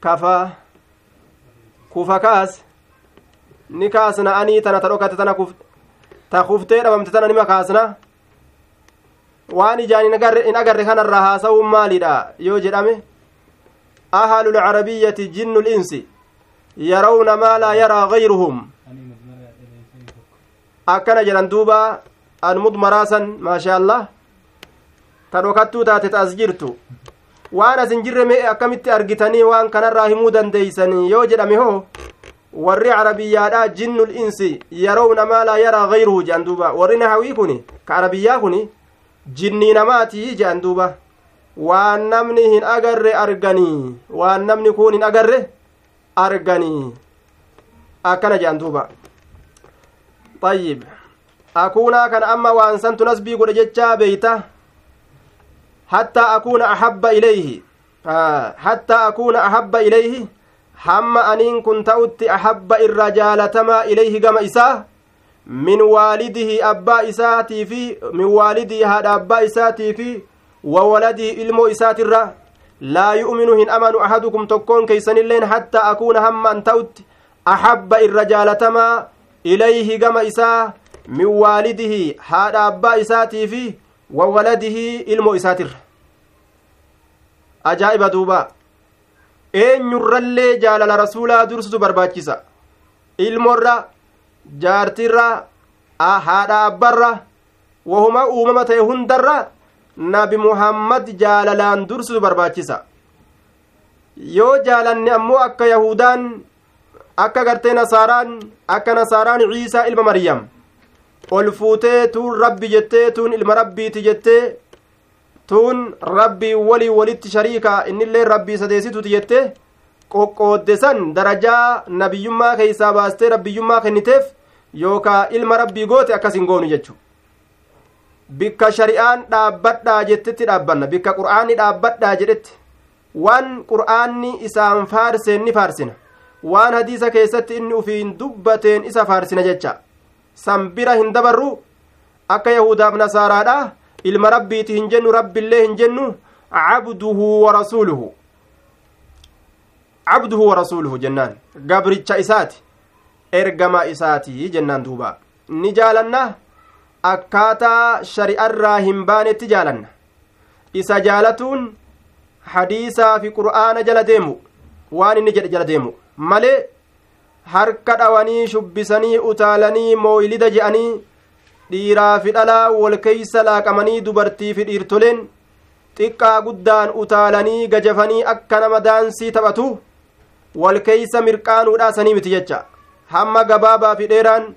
kafa kufa kaas ni kaasna anii tana ta dhokate tana ta kuftee dhabamte tana nima kaasna waan ijaan hin agarre kanarraa haasawuun maalidha yoo jedhame أهل العربية جن الإنس يرون ما لا يرى غيرهم أكن جلندوبا المضمراسا ما شاء الله ta dhokattuu taate ta as jirtu waan asin jirre mee akkamitti argitanii waan kanarraa himuu dandeeysanii yoo jedhame hoo warri carabiyyaadha jinnul insi yeroo namaa laa yaraa gayruhu jedhan duuba warri nahawii kun ka arabiyyaa kun jinnii namaatii jedhan duuba waan namni hin agarre arganii waan namni kun hin agarre arganii akkana jedhan duuba ayyib akuunaa kana amma waan santu nasbii godhe jechaa beeyta hattaa akuuna ahabba ilayhi hattaa akuuna ahabba ilayhi hamma aniin kun ta'utti ahabba irra jaalatamaa ilayhi gama isaa min waalidihi abbaa isaatii fi min waalidihi haadha abbaa isaatii fi wa waladihi ilmoo isaatirra laa yu'minu hin amanu ahadukum tokkoon keeysanilleen hattaa akuuna hamma an ta'utti ahabba irra jaalatamaa ilayhi gama isaa min waalidihi haadha abbaa isaatii fi wawaladihi ilmoo isaatirra ajaa'iba duuba eenyurrallee jaalala rasuulaa dursitu barbaachisa ilmoorra jaartirra haadha abbarra wahuma uumama ta'e hundarra nabi muhammad jaalalaan dursitu barbaachisa yoo jaalanne ammoo akka yahudaan akka gartee nasaaraan akka nasaaraan ciisaa ilma maryam ol fuutee tuun rabbi jettee tuun ilma rabbiiti jettee tuun rabbii walii walitti shariika innillee rabbii sadeessituti jettee qoqqoodde san darajaa nabiyyummaa keessaa baastee rabbiyyummaa kenniteef yookaa ilma rabbii goote akkas hin goonu jechu bikka shari'aan dhaabbadhaa jettetti dhaabbanna bikka quraani dhaabbadhaa jedhetti waan quraani isaan faarseen ni faarsina waan hadiisa keessatti inni ufiin dubbateen isa faarsina jecha san bira hin dabarru akka yahudaaf nasaaraadha ilma rabbiiti hin jennu rabbiillee hin jennu cabduhu wa rasuuluhu cabduhu wa rasuuluhu jennaan gabricha isaati ergama isaati jennaan duuba ni jaalanna akkaataa shari'arraa hin baanetti jaalanna isa jaalatuun hadiisaa fi qur'aana jala deemu waan inni jedhe jala deemu malee harka dhawanii shubbisanii utaalanii moo'ilida je'anii dhiiraa fi dhalaa wal keeysa laaqamanii dubartii fi dhiirtoleen xiqqaa guddaan utaalanii gajafanii akka nama daansii taphatu wal keeysa mirqaanuudhaasanii miti jecha hamma gabaabaa fi dheeraan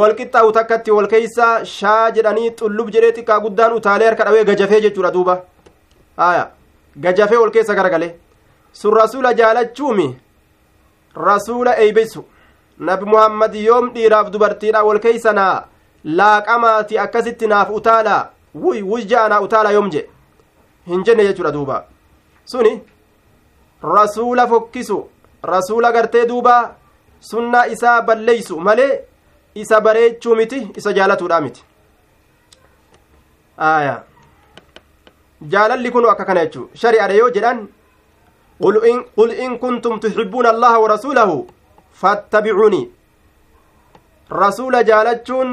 wal qixxaa'u takkatti wal keeysa shaa jedhanii xullub jedhee xiqqaa guddaan utaalee harka dhawee gajafee jechuudha duuba gajafee wal keessa garagale sun rasuula jaalachuumi rasuula eeybeysu nabi muhammad yoom dhiiraaf dubartiidha wol keeysanaa laaqamaati akkasitti naaf utaalaa wuy wuy ja'anaa utaalaa yoom jedhe hin jenne jechuudha duuba suni rasuula fokkisu rasuula gartee duubaa sunna isaa balleeysu malee isa bareechuu miti isa jaalatuudha miti aayaa jaalalli kunu akka kana jechuu shari'adha yoo jedhan قل إن, قل إن كنتم تحبون الله ورسوله فاتبعوني رسول جالتشون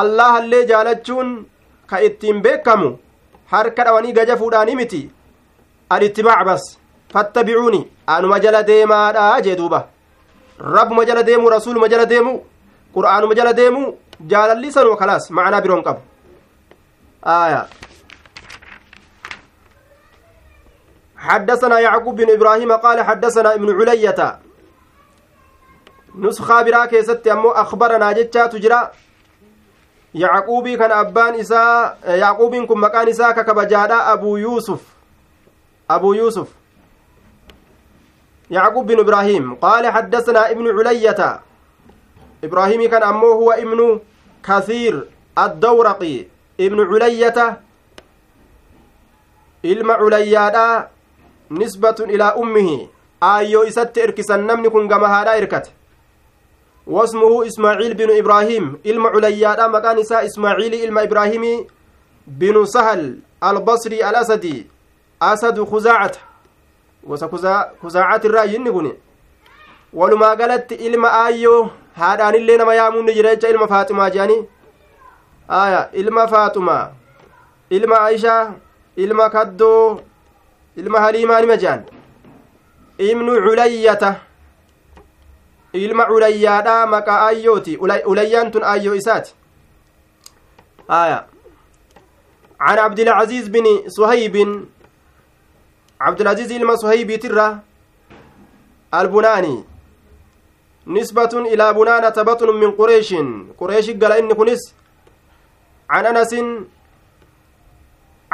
الله اللي جالتشون كإتين بيكمو harka dhawanii gaja fuudhaanii miti alittibac bas fattabicuuni anuma jala deemaadha jee duuba rabbuma jala deemuu rasuuluma jala deemuu qur'aanuma jala deemuu jaalalli sanuma kalaas macanaa biroon qabu aayaa حدثنا يعقوب بن إبراهيم قال حدثنا ابن علية نسخة برا كيست أمو أخبرنا جتشا تجرى يعقوبي كان أبان إساء يعقوب كن مكان إساء ككبجادا أبو يوسف أبو يوسف يعقوب بن إبراهيم قال حدثنا ابن علية إبراهيم كان أمو هو ابن كثير الدورقي ابن علية ilma culeyyaadha nisbatun ilaa ummihi aayyoo isatti irkisan namni kun gama haadhaa irkate wasmuhu ismaaciil binu ibraahiim ilma culayyaadha maqaan isaa ismaaciili ilma ibraahiimii binu sahal albasrii alasadi asadu kuzaacata gosa kuzaacati irraa yinni kun walumaa galatti ilma aayyoo haadhaanillee nama yaamuunni jira jecha ilma faaximaa jedhanii aya ilma faaxumaa ilma aishaa ilma kaddoo ilma haliimaa nima jedhan ibnu culayyata ilma culayyaadha maqaa ayyooti ulayyaan tun ayyoo isaati aya an عبد العزيز بن صهيب ilma العزيز إلما nisbatun ترى البناني نسبة إلى بنانة بطن من قريش قريش قال إن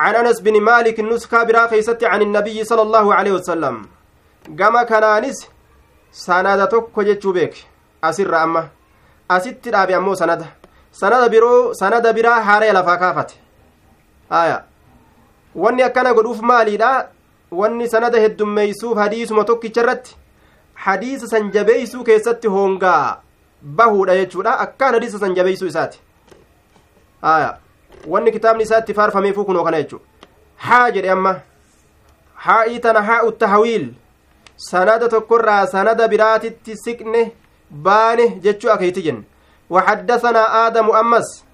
عن أنس بن مالك النسخة برا خيست عن النبي صلى الله عليه وسلم قام كنانس سنادة تكو جتشو بيك أسر أما أسد رابي أمو سندة سندة برو سندة برا حاري لفا كافت آية wanni akkana godhuuf maaliidha wanni sanada heddummeeysuuf hadiisuma tokkicharratti hadiisa san jabeeysuu keessatti hoongaa bahuudha jechuudha akkaan hadiisa san jabeeysuu isaati aya wanni kitaabni isaa itti faarfameefuu kunoo kana jechuudha haa jedhe amma haa'ii tana haa'u tahawiil sanada tokkorraa sanada biraatitti siqne baane jechuu akeeyti jenne وحدثنا آدم أمس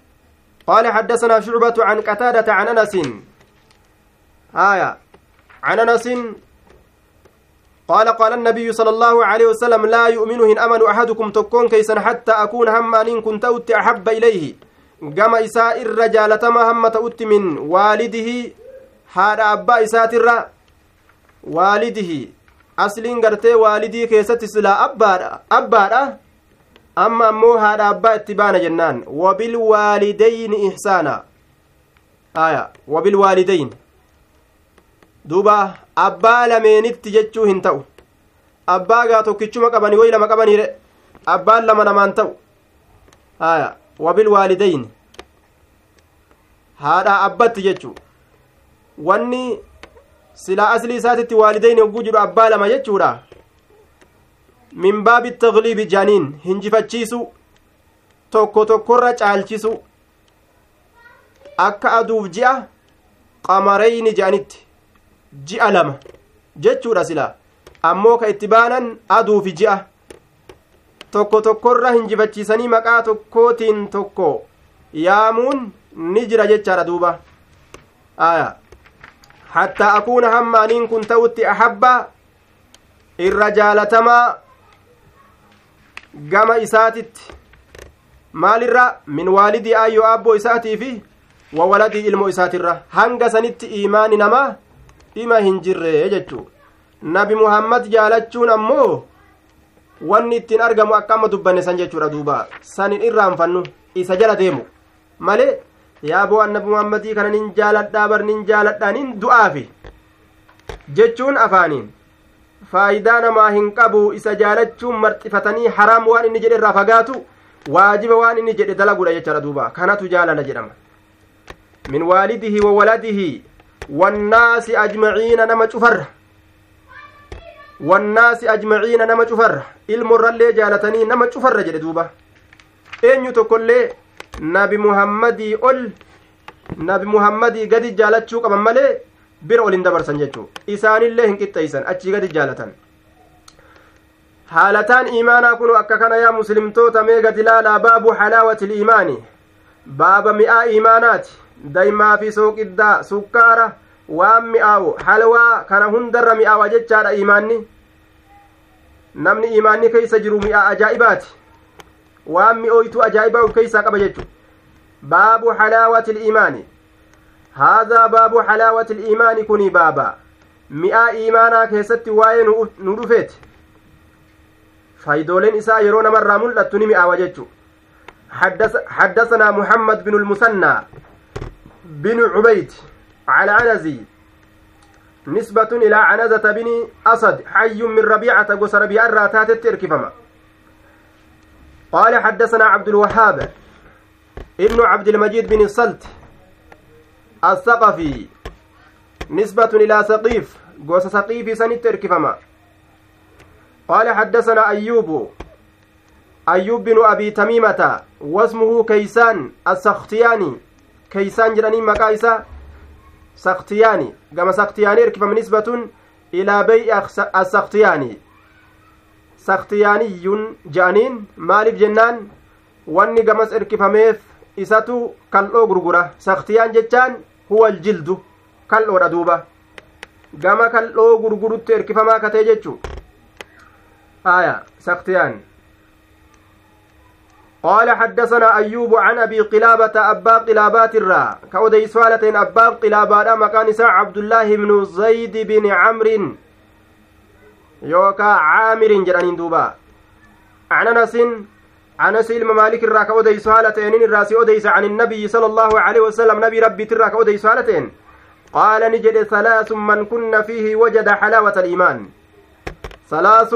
قال حدثنا شعبة عن قتادة عن أنس آية عن أنس قال قال النبي صلى الله عليه وسلم لا يؤمنهن أمن أحدكم تكون كيسا حتى أكون همان إن كنت أحب إليه gama isaa irra jaalatamaa hamma ta'utti min waalidihi haadha abbaa isaatirra waalidihi asliin gartee waalidii keessatti silaa abbaadha amma ammoo haadha abbaa itti baana jennaan wabilwaalidayni ihsaana aya wabilwaalidayn duuba abbaa lameenitti jechuu hin ta'u abbaa gaa tokkichuma qabanii woy lama qabaniire abbaan lama namaan ta'u aya wabilwaalidayn haadhaa abbatti jechu wanni silaa aslii isaatitti waalidayn hogguu jedhu abbaa lama jechuudha min baabi tagliibi janiin hinjifachiisu tokko tokkorra caalchisu akka aduuf ji'a qamareyni je'anitti ji'a lama jechuudha sila ammoo ka itti baanan aduufi ji'a tokko tokkorra hinjifachiisanii maqaa tokkootiin tokko yaamuun ni jira jechaadha duuba aya hattaa akuuna hamma aniin kun ta'utti ahabba irra jaalatamaa gama isaatitti maalirra min waalidii ayyoo aabboo isaatii fi wa waladii ilmoo isaatirra hanga sanitti iimaani namaa dhima hin jirre jechuu nabi muhammad jaalachuun ammoo wanni ittiin argamu akkamma dubbanne san jechuudha duuba sanin irraanfannu isa jala deemu malee yaa boo annabi muhammadii kana nin jaaladhaa bar nin jaaladhaa nin du'aafi jechuun afaaniin faayidaa namaa hin qabu isa jaalachuun marxifatanii haraam waan inni jedhe irraa fagaatu waajiba waan inni jedhe dalagudha jechaadha duuba kanatu jaalala jedhama min waalidihi wa waladihi wannaasi ajmaciina nama cufarra wannaasi ajmaciina nama cufarra ilmorrallee jaalatanii nama cufarra jedhe duuba eenyu tokkollee nabi muhammadii ol nabi muhammadii gadi jaalachuu qaban malee bira ol hin dabarsan jechuu isaanillee hin qixxeeysan achii gadi jaalatan haalataan iimaanaa kun akka kana yaa muslimtoota mee gad ilaalaa baabu halaawati iliimaani baaba mi'aa iimaanaati daymaa fi sooqiddaa sukkaara waan mi'aawu halwaa kana hundarra mi'aawa jechaadha imaanni namni imaanni keeysa jiru mi'aa ajaa'ibaati waan mi'ooytu ajaa'ibaa uf keeysaa qaba jechu baabu halaawati liimaani haadaa baabu halaawati liimaani kuni baaba mi'aa iimaanaa keessatti waa'ee nu dhufeeti faayidooleen isaa yeroo namarraa mul'attu ni mi'aawa jechu حدثنا محمد بن المثنى بن عبيد على عنزي نسبة إلى عنزة بن أسد حي من ربيعة قوس ربيع الراتات التركفما قال حدثنا عبد الوهاب ابن عبد المجيد بن الصلت الثقفي نسبة إلى سقيف قوس سقيف سن التركفما قال حدثنا أيوب أيوب بن أبي تميمة واسمه كيسان السختياني كيسان جراني مكايسة saktiyaani gama saktiyaanii erkifaminis batuun ilaa bay'i asaktiyaanii saktiyaaniyyuun ja'aniin maaliif jennaan wanni gamas erkifameef isatu kal'oo gurgura saktiyaan jechaan huwa aljildu kal'oodha duuba gama kal'oo gurgurutti irkifamaa katee jechu aya saktiyaan قال حدثنا أيوب عن أبي قلابة أبا قلابات الراء كودي سوالة أبا قلابة مكان ساعة عبد الله بن زيد بن عمرو يوكا عامر جرانين دوبا عن أنس أنس إلم مالك الراء كودي سوالة إن الراسي أوديس عن النبي صلى الله عليه وسلم نبي ربي ترى كودي سوالة قال نجد ثلاث من كن فيه وجد حلاوة الإيمان ثلاث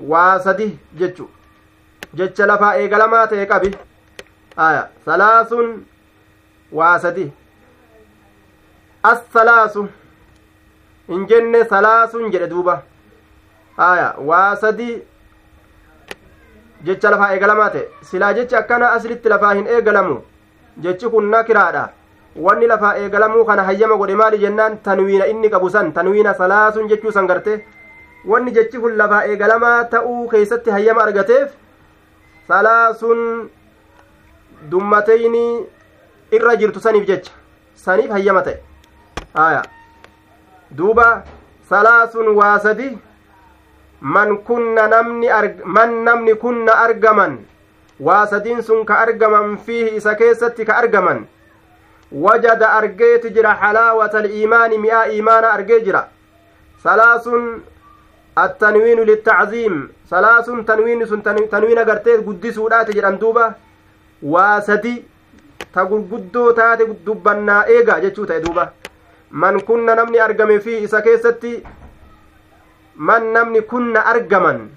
وسده جتشو jecha lafaa eegalamaa ta'e qabi aya salaasun waa sadi assalaasu hin jenne salaasun jedhe duuba aya waa sadi jecha lafaa eegalamaa ta'e silaa jecha akkana aslitti lafaa hin eegalamu jechi kun nakiraadha wanni lafaa eegalamuu kana hayyama godhe maali jennaan tanwiina inni qabu san tanwiina salaasun jechuu san garte wanni jechi kun lafaa eegalamaa ta'uu keeysatti hayyama argateef salaasun dummateyni irra jirtu saniif jecha saniif hayyama ta'e aya duuba salaasun waa sadi man kunna namni man namni kunna argaman waa sadiin sun ka argaman fiihi isa keessatti ka argaman wajada argeeti jira xalaawata aliimaani mi'aa iimaana argee jira salaasun التنوين للتعظيم ثلاث تنوين سن تنوين غرتي قدسودات جدان دوبا واسدي تغرغدو تات دبنا ايغا جچو تاي دوبا من كنا نمني ارغم في اسا كيستي من نمني كنا ارغمن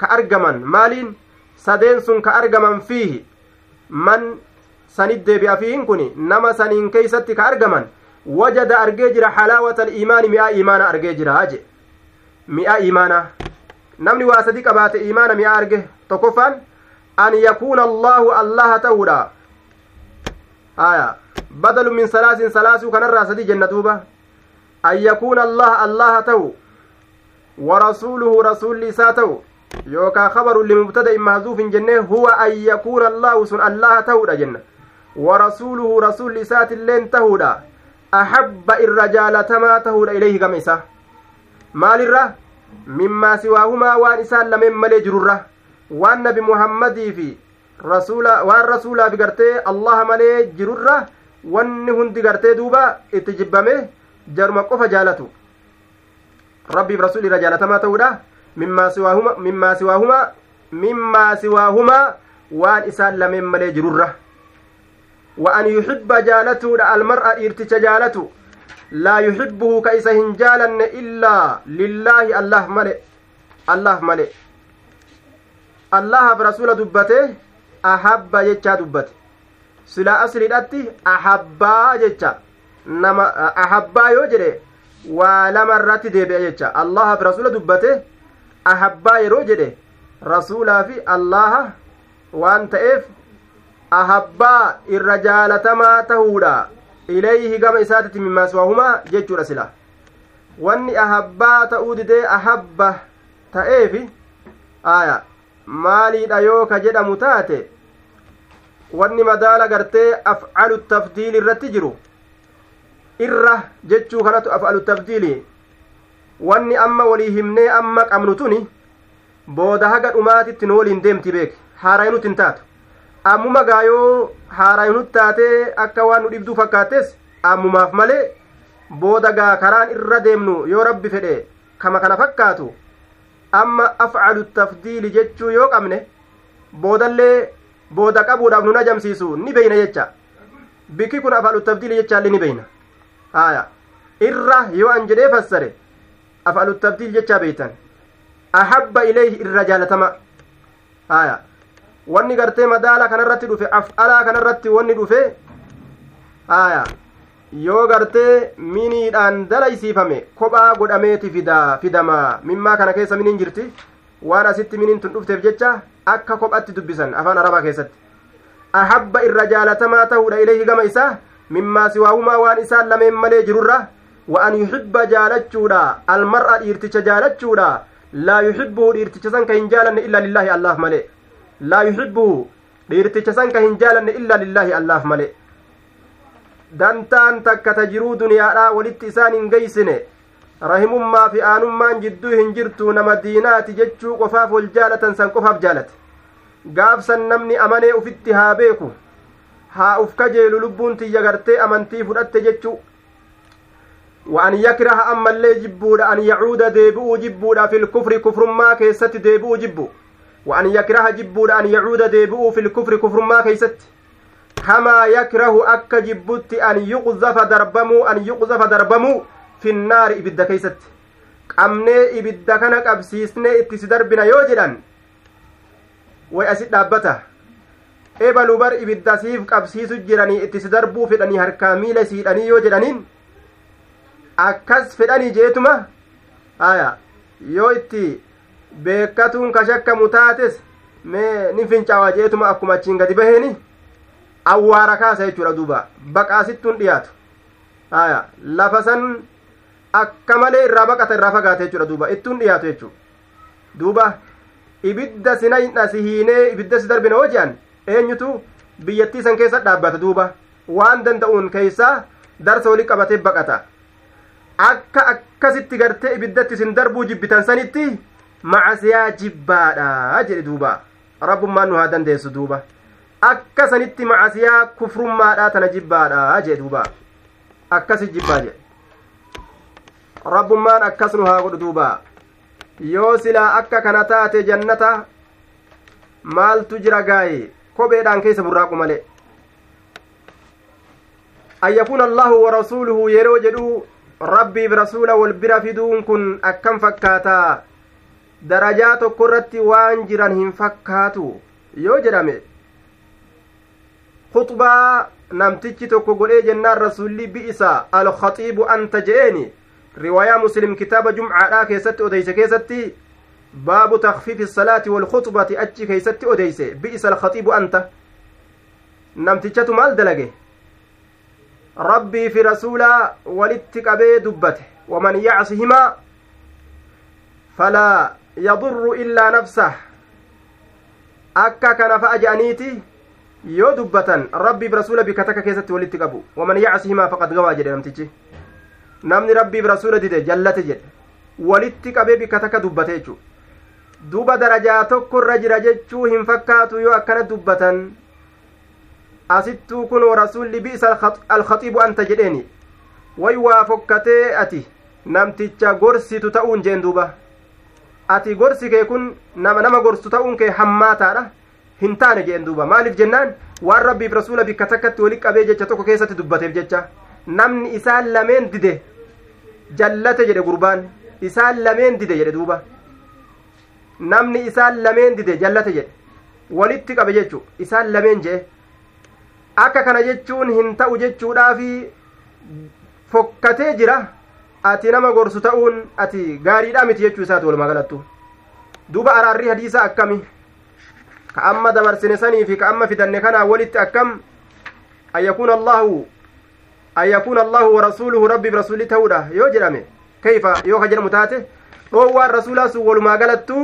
كارغمن مالين sadeen sun ka argaman fiihi man sanit deebi'a fiihin kun nama saniin keeysatti ka argaman wajada argee jira halaawata aliimaani mi'a iimaana argee jira jedhe mi'a iimaanaa namni waa sadi qabaate iimaana mi'a arge tokkoffaan an yakuuna allaahu allaha ta'uudha haya badalu min salaasin salaasuu kanarraa sadi jenna duuba an yakuuna allaha allaha ta'u ورسوله رسول لساته يوكا خبر لمبتدأ محذوف جنة هو أن يكون الله سن الله تهودا جنة ورسوله رسول لسات اللين تهودا أحب الرجال تما تهودا إليه كميسة maalirra mimmaa siwaahumaa waan isaan lameen malee jirurra waan nabi muhammadii fi rasuula waan rasuulaaf gartee allaha malee jirurra wanni hundi gartee duuba itti jibbame jaruma qofa jaalatu rabbiif rasuul irra jaalatamaa ta'uudha mimmaa mimmaa siwaahumaa waan isaan lameen malee jirurra wa an yuxibba jaalatuudha almar'a dhiirticha jaalatu laa yuxibbuhu ka isa hin jaalanne illaa lillaahi allah male allah male allahaaf rasuula dubbate ahabba jechaa dubbate silaa aslidhatti ahabbaa jecha nama ahabbaa yoo jedhe waa lama irratti deebi'e jecha allahaaf rasuula dubbate ahabbaa yeroo jedhe rasuulaa fi allaha waan ta'eef ahabbaa irra jaalatamaa tahuudha ilayhi gama isaatitti mimmaaswaahumaa jechuudha sila wanni ahabbaa ta'uu didee ahabba ta'eefi aya maaliidha yoo ka jedhamu taate wanni madaala gartee afcalu tafdiili irratti jiru irra jechuu kanatu afcalu tafdiili wanni amma walii himnee amma qabnu tuni booda haga dhumaatitti nu waliin deemti beek hin taatu ammuma gaayoo haarayinut taatee akka waan nu dhibduu fakkaattes ammumaaf malee booda gaa karaan irra deemnu yoo rabbi fedhe kama kana fakkaatu amma afcalu tafdiili jechuu yoo qabne boodallee booda qabuudhaaf nu ajamsiisu ni beyna jecha bikki kun afalu tafdiili jechaallee ni beyna haya irra yoo anjedhee fasare fassare afalu jechaa beeytan ahaba ilayhi irra jaalatama wanni gartee madaala kanarratti dhufe af'alaa kanarratti wanni dhufe aya yoo gartee miniidhaan dalaysiifame kophaa godhameeti fida fidama mimmaa kana keessa miniin jirti waan asitti miniin tun dhufteef jecha akka kophatti dubbisan afaan arabaa keessatti ahabba irra jaalatamaa ta'uudha ilayhi gama isaa mimmaa siwaahumaa waan isaan lameen malee jirurra wa an yuxibba jaalachuudha almar'a dhiirticha jaalachuudha laa yuxibbuhu dhiirticha san ka hin jaalanne illaa lillaahi allaaf malee laa yuxibbuhu dhiirticha sanka hin jaalanne illaa lillaahi allaaf male dantaan takka ta jiruu duniyaadha walitti isaan hin geysine rahimummaa fi aanummaan jidduu hin jirtu nama diinaati jechuu qofaaf wal jaalatan san qofaaf jaalate gaafsan namni amanee ufitti haa beeku haa uf kajeelu lubbuun tiyya gartee amantii fudhatte jechuu وأن يكره haa ammallee jibbuudha an يعود ديبؤ jibbuudha في kufri kufrummaa keessatti deebi'uu jibbu. وأن يكره جبود أن يعود ديبؤ في الكفر كفر ما كيست كما يكره أك جبوت أن يقذف دربمو أن يقذف دربمو في النار إبدا كيست qabnee ibidda kana qabsiisnee itti si darbina yoo jedhan way asit dhaabbata ebalu bar ibidda siif qabsiisu jiranii itti si darbuu fedhanii harkaa miila siidhanii yoo jedhaniin akkas fedhanii jeetuma aya yoo itti Beekatuun ka mutaates. mee nin fincaawaa jeetuma akkuma achiin gadi baheen awwaara kaasa jechuudha duuba baqaasittuun dhiyaatu haya lafa san akka malee irraa baqata irraa fagaate jechuudha duuba ittuun dhiyaatu jechuudha duuba ibidda sina hindha si ibidda si darbina hoji'an eenyutu biyyattii san keessa dhaabbata duuba waan danda'uun keessaa darsa walii qabatee baqata akka akkasitti gartee ibiddatti sin darbuu jibbitan sanitti macasiyaa jibbaadha jedhe duuba rabbummaan nu haa dandeessu duuba akkasanitti macasiyaa kufrummaadha tana jibbaadha jedhe duuba akkasi jibbaa jedhe rabbummaan akkas nu haa godhu duuba yoo silaa akka kana taate jannata maaltu jira gaaye kopheedhaan keessa burraaqu male an yakuuna allaahu wa rasuuluhu yeroo jedhu rabbiif rasuula wal bira fiduun kun akkam fakkaataa darajaa tokko irratti waan jiran hin fakkaatu yoo jedhame khutbaa namtichi tokko godhee jennaan rasulli bi'isa alkhaxiibu anta je'eeni riwaayaa muslim kitaaba jumcaadhaa keessatti odeyse keessatti baabu takfiifi salaati walkhutbati achi keeysatti odeyse bi'isa alkhaxiibu anta namtichatu maal dalage rabbii fi rasuulaa walitti qabee dubbate waman yacsihimaa falaa yadurru illaa nafsah akka kana fa'a je'aniiti yoo dubbatan rabbiif rasuula bika takka keessatti walitti qabu waman yacsi himaa faqad gawaa jedhe namtichi namni rabbiif rasuula dide jallate jedhe walitti qabee bika takka dubbate jechuu duba darajaa tokko irra jira jechuu hin fakkaatu yoo akkana dubbatan asittuu kun rasuulli bi'isa alkhaxiibu anta jedheeni way waa fokkatee ati namticha gorsitu ta'uun jeen duuba ati gorsi kee kun nama nama gorsu ta'uun kee hammaataadha hin taane jeen duuba maaliif jennaan waan rabbiif rasuula bikka takkatti walitti qabee jecha tokko keessatti dubbateef jecha namni isaan lameen dide jallate jedhe gurbaan isaan lameen dide jedhe duuba namni isaan lameen dide jallate jedhe walitti qabe jechu isaan lameen jedhe akka kana jechuun hin ta'u jechuudhaafi fokkatee jira ati nama gorsu ta'uun ati gaariidha miti jechuu isaati walumaa galattu duuba araarri hadiisa akkami ka amma dabarsine sanii fi ka amma fidanne kanaa walitti akkam an yakuuna allaahu an yakuuna allaahu wa rasuuluhu rabbiif rasuulli ta'uudha yoo jedhame kayfa yoo ka jedhamu taate dhoowwaan rasuulaa sun walumaa galattu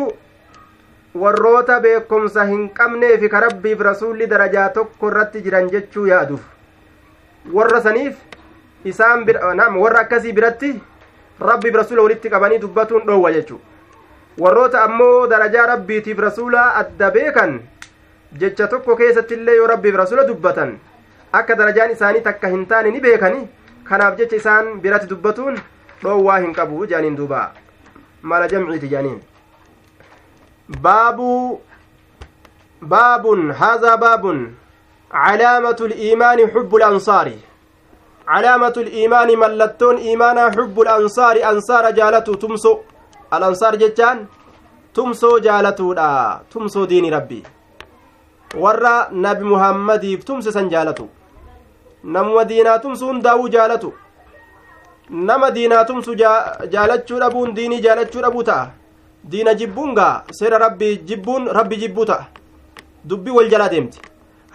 warroota beekumsa hin qabnee fi ka rabbiif rasuulli darajaa tokko irratti jiran jechuu yaaduuf warra saniif isaan naam warra akkasii biratti rabbiif rasuula walitti qabanii dubbatuun dhoowwa jechuudha warroota ammoo darajaa rabbiitiif rasuulaa adda beekan jecha tokko keessatti illee yoo rabbiif rasuula dubbatan akka darajaan isaanii takka hin taane ni beekani kanaaf jecha isaan biratti dubbatuun dhoowwaa hin qabu jaaniin duuba mala jamciiti jaaniin baabuu baabun haazaa baabun calaamatu liimaani xubbu lansaari calaamatu liimaani mallattoon iimaanaa xubbu lansaari ansaara jaalatu tumso alansaar jechaan tumsoo jaalatuudha tumsoo diini rabbii warra nabi muhammadiif tumse san jaalatu namuma diinaa tumsuun daawuu jaalatu nama diinaa tumsu jaalachuu dhabuun diinii jaalachuu dhabuu ta'a diina jibbuun gaa seera rabbii jibbuun rabbi jibbuu ta'a dubbii wal jalaa deemti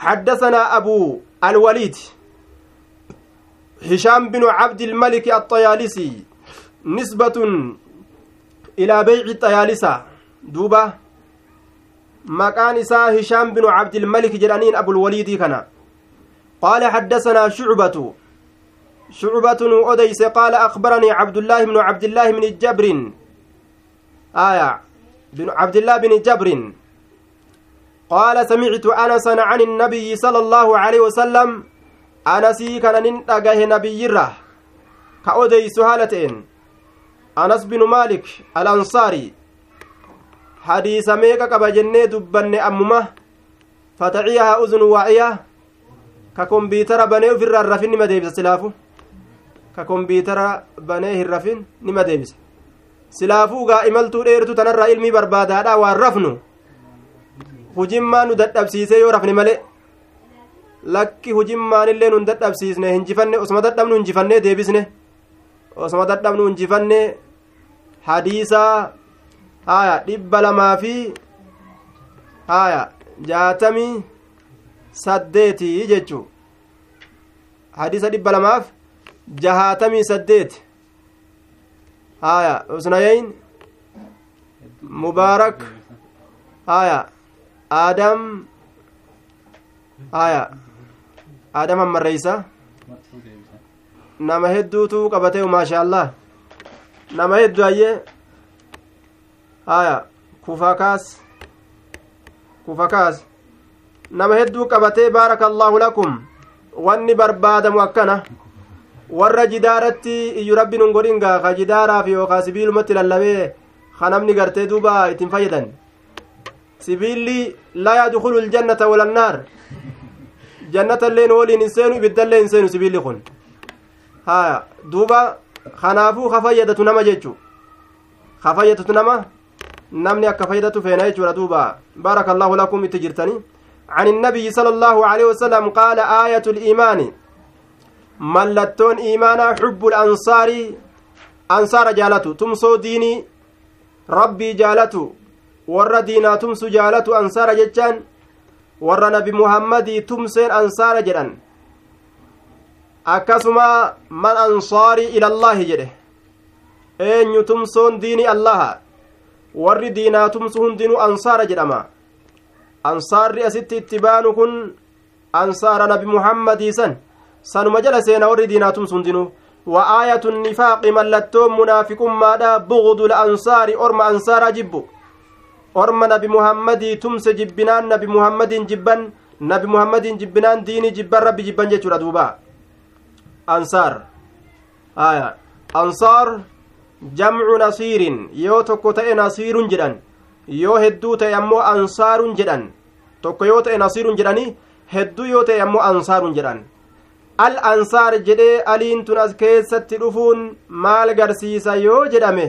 حدثنا أبو الوليد هشام بن عبد الملك الطيالسي نسبة إلى بيع الطيالسة دوبة مكان إسا هشام بن عبد الملك جلانين أبو الوليد كان قال حدثنا شعبة شعبة أديس قال أخبرني عبد الله بن عبد الله من الجبر آية بن عبد الله بن جبر قال سمعت أنسا عن النبي صلى الله عليه وسلم anasii nin dhagahe nabiyyirra ka odeysu haala ta'een anas binu maalik ansaari hadiisa meeqa qaba jennee dubbanne ammuma fataciyaha uzunu waa'iya ka kombiitara banee ufirraa rafin ka kombiitara banee hin rafin nima deebisa silaafuu gaa imaltuu dheertu tanarraa ilmii barbaadaadha waan rafnu hujimmaa nu dadhabsiisee yoo rafne malee lakki hujimmaanillee nun dadhabsiisne hinjifanne osuma dadhabnu hinjifannee deebisne osuma dadhabnu hinjifanne hadiisaa haya dhibba lamaa fi haya jaatamii saddeetii jechu hadiisa dhibba lamaaf jahaatamii saddeet haya usnayeyn mubaarak haya aadam haya aadama marreeysa nama hedduutu qabatee maashaallah nama hedduu hayyee haya kufakaas kufakaas nama hedduu qabatee baarakallaahu lakum wanni barbaadamu akkana warra jidaaratti iyyu rabbi nun godhin gaa ka jidaaraaf yookaa sibiilumatti lallabee ka namni gartee duuba ittiin fayyadan sibiilli laa yadkulu ljannata walannaar jannatalleen woliin hin seenu ibiddallee hin seenu sibiilli kun haya duuba kanaafuu ka fayyadatu nama jechu ka fayyadatu nama namni akka fayyadatu feena jechuudha duuba baaraka allaahu lakum itti jirtani عن النبي صلى الله عليه وسلم قال آية الإيمان ملتون إيمانا حب الأنصار أنصار جالتو تمسو ديني ربي جالتو ور دينا تمسو جالتو أنصار جتان warra nabi muhammadii tumseen ansaara jedhan akkasuma man ansaarii ilallaahi jedhe eenyu tumsoon diini allaha warri diinaa tumsu hundinuu ansaara jedhama ansaarri asitti itti baanu kun ansaara nabi muhammadii san sanuma jala seena warri diinaa tumsu hundinuu wa aayatu nnifaaqi mallattoon munaafiqummaadha bugdu l ansaari orma ansaaraa jibbu orma nabi muhammadii tumse jibbinaan nabi muhammadiin jibban nabi muhammadiin jibbinaan diinii jibban rabbi jibban jechuudha duuba ansaar aya ansaar jamcu nasiirin yoo tokko ta'e nasiirun jedhan yoo hedduu ta'e ammoo ansaarun jedhan tokko yoo ta'e nasiirun jedhani hedduu yoo ta'e ammoo ansaarun jedhan al ansaar jedhee aliin as keessatti dhufuun maal garsiisa yoo jedhame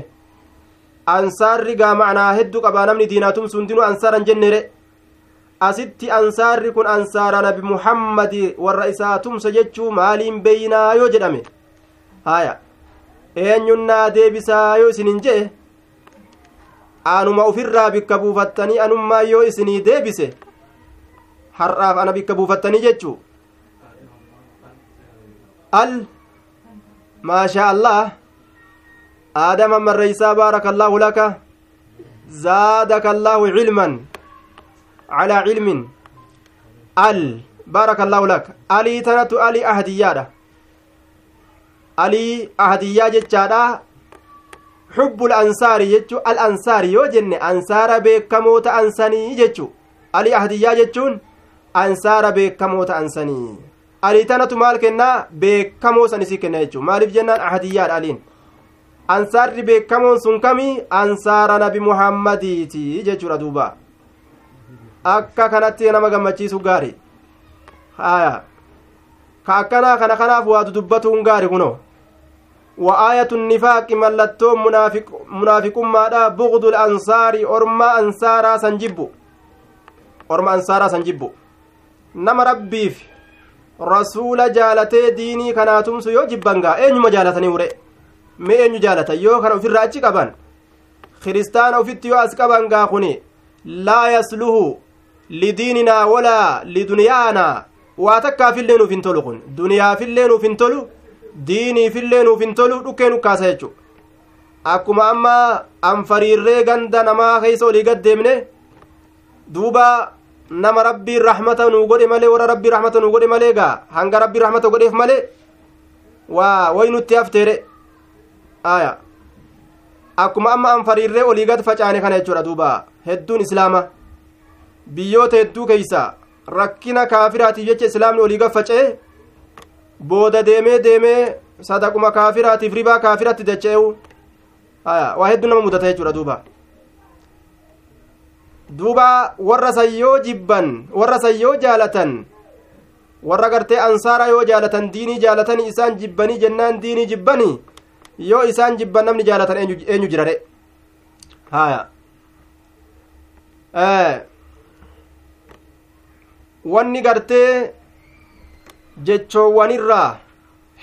ansaarri gaa ma'anaa hedduu qaba namni diinaa hundinuu ansaaran jenneere asitti ansaarri kun ansaara nabi muhammadi warra isaa tumsa jechuu maaliin beeynaa yoo jedhame haya eenyunnaa deebisaa yoo isin hin je'e anuma ofirraa bikka buufattanii anummaa yoo isin deebise har'aaf ana bikka buufattanii jechuu al maashaa allah aadama marreysaa baaraka allaahu laka zaadaka allaahu cilman calaa cilmin al baaraka allaahu laka alii tanatu alii ahadiyyaadha alii ahadiyyaa jechaadha xubbul ansaari jechu al ansaari yoo jenne ansaara beekamoo ta'an sanii jechu alii ahadiyyaa jechuun ansaara beekamoo ta'an sanii alii tanatu maal kennaa beekamoo san isii kenna jechu maaliif jennaan ahadiyyaadha aliin ansaarri beekamoon sun kami ansaara nabi muhammadiiti jechuudha duuba akka kanatti nama gammachiisu gaari haya ka akkanaa kana kanaaf waa dudubbatuun gaari kuno وآية النفاق ملتو منافق منافق ما بغض الأنصار أرما أنصارا سنجبو أرما أنصارا سنجبو نما ربيف رسول جالتي ديني كناتم سيو جبنغا أين مجالتني ورئ mi eenyu jaalatan yoo kana ofirraa achi qaban kiristaana ofitti yoo as qaban gaa kuni laa yasluhu lidiininaa walaa liduniyaanaa waa takkaafillee nuuf hin tolu kun duniyaafillee nuuf hin tolu diiniifillee nuuf hin tolu dhukkee nu kaasa jechu akkuma amma an fariirree ganda namaa keeysa olii gad deemne duuba nama rabbiin rahmata nuu godhe malee warra rabbiin rahmata nuu godhe malee gaa hanga rabbiin rahmata godheef malee waa wayi nutti hafteere aya akkuma amma anfariirree olii gad facaane kana jechuudha duuba hedduun islaama biyyoota hedduu keeysa rakkina kaafiraatiif jecha islaamni olii gad faca'e booda deemee deemee sadaquma kaafiraatiif ribaa kaafiratti dacha'eu aya waa hedduu nama mudata jechuudha duuba duuba warra yoo jibban warra yoo jaalatan warra gartee ansaara yoo jaalatan diinii jaalatanii isaan jibbanii jennaan diinii jibbanii yoo isaan jibban namni jaalatan eenyu jirare haya wanni gartee jechoowwanirraa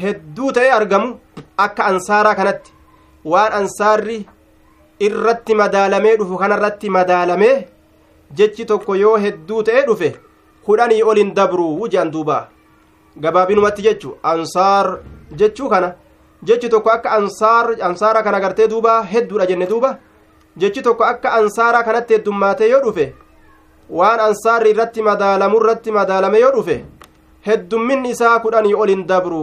hedduu ta'ee argamu akka ansaaraa kanatti waan ansaarri irratti madaalamee dhufu kanarratti madaalamee jechi tokko yoo hedduu ta'ee dhufe kudhanii dabruu dabru wujaan duubaa gabaabinumatti jechu ansaar jechuu kana jechi tokko akka ansaara kana gartee duuba hedduudha jenne duuba jechi tokko akka ansaara kanatti heddummaatee yoo dhufe waan ansaarri irratti madaalamuu irratti madaalame yoo dhufe heddummin isaa kudhanii ol hin dabru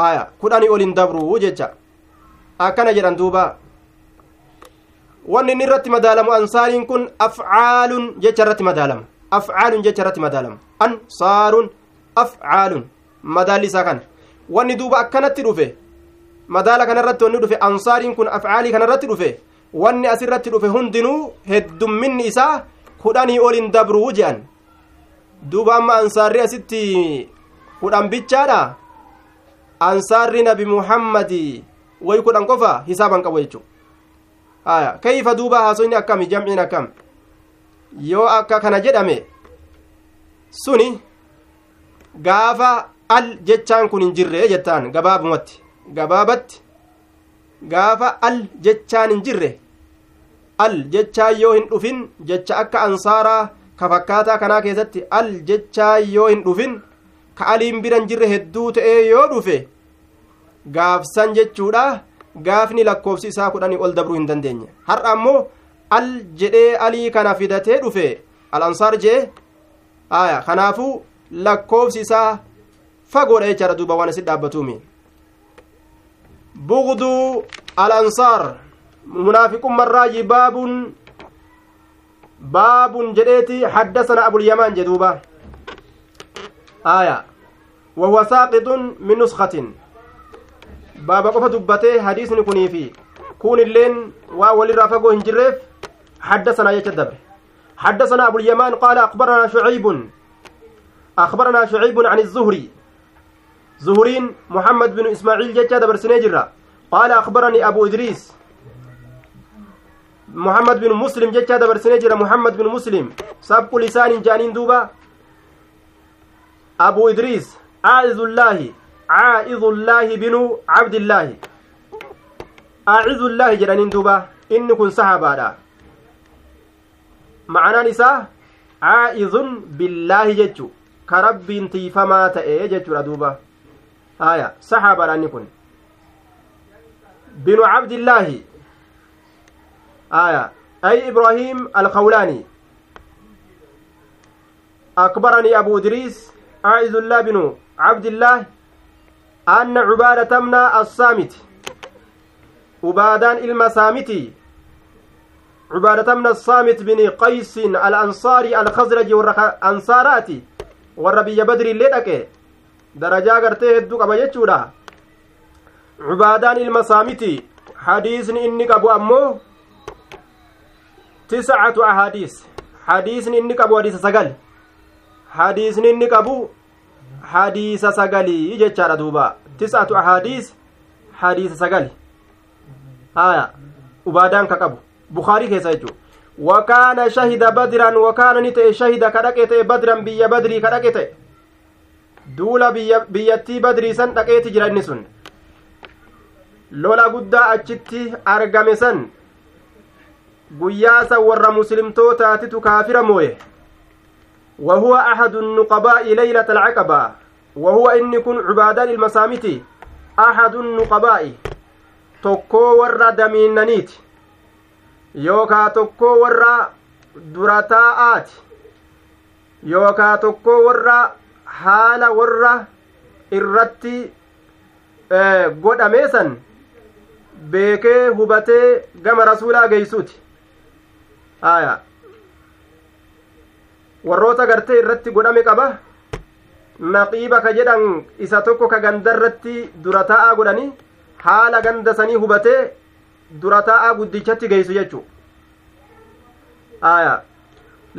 haya kudhanii ol hin dabru jecha akkana jedhan duuba wanni inni irratti madaalamu ansaariin kun afcaalun jecha irratti madaalama afcaalun jecha irratti madaalama ansaarun afcaalun madaalli isaa kana wanni duuba akkanatti dhufe madaala kanarratti wanni dhufe ansaariin kun afcaalii kanarratti dhufe wanni asirratti dhufe hundinuu heddumminni isaa kudhanii olin dabruu je'an duuba amma ansaarri asitti kudhan bichaadha ansaarri nabi muhammadi way kudhan qofa hisaaban qabu jechuu haya kayfa duuba haasonni akkami jamciin akkam yoo akka kana jedhame suni gaafa al jechaan kun hin jirre jettaan gabaabumatti gabaabatti gaafa al jechaan hin jirre al jechaa yoo hin dhufin jecha akka ansaaraa ka fakkaataa kanaa keessatti al jechaan yoo hin dhufin ka aliin bira hin jirre hedduu ta'ee yoo dhufe gaafsan jechuudha gaafni lakkoofsi isaa kudhanii ol dabruu hin dandeenye har'a ammoo al jedhee alii kana fidatee dhufe al ansaar jee aya kanaafuu lakkoofsi isaa fagoodha jechaadha duuba waan isin dhaabbatuumi bugduu alansaar munaafiqummarraa jibaabun baabun jedheeti haddasana abulyamaan jeduuba aya wahuwa saaqixun min nuskatin baaba qofa dubbatee hadiisni kunii fi kun illeen waa walirraa fagoo hin jirreef حدثنا يتدبر حدثنا أبو اليمان قال أخبرنا شعيب أخبرنا شعيب عن الزهري زهورين محمد بن إسماعيل جتة دبرسني جرا قال أخبرني أبو إدريس محمد بن مسلم جتة دبرسني جرا محمد بن مسلم سبق لسان جانين دوبا أبو إدريس عائذ الله عائذ الله بن عبد الله أعز الله جرانين دوبا إن كن صحابا معنى نساء عائذ بالله جتشو كرب تيفما تأي جتشو دوبا aya saxaabaadha inni kun عبد الله aya آية. أي إبراهيم الخولاني أكبرني أبو إدريس أعز الله بن عبد الله أن عبادة من الصامت عبادان المسامتي عبادة من الصامت بن قيس الأنصاري الخزرج والأنصارات والربي بدر الليلة درجة قرتي هدو قبا يجورا عبادان المسامتي حديث إني قبو أمو تسعة أحاديث حديث إني قبو حديث سقل حديث إني قبو حديث سقلي يجتشار دوبا تسعة أحاديث حديث سقل آية عبادان كقبو بخاري كيسا يجو وكان شهد بدرا وكان نتئ شهد كركت بدرا بي بدري كركت duula biyyattii badrii san dhaqeeti jira sun lola guddaa achitti argame san guyyaa san warra muslimtootaatitu kaafira mooye وهو أحد النقباء ليلة العقبة وهو إن كن عبادة المسامتي أحد النقباء tokkoo warra damiinnaniiti yookaa tokkoo warra durataa'aati yookaa tokkoo warra haala warra irratti godhamee san beekee hubatee gama rasuulaa geeysuuti haya warroota gartee irratti godhame qaba naqiiba ka jedhan isa tokko ka gandarratti dura taa'aa godhanii haala ganda sanii hubatee dura taa'aa guddichatti geeysu jechu haya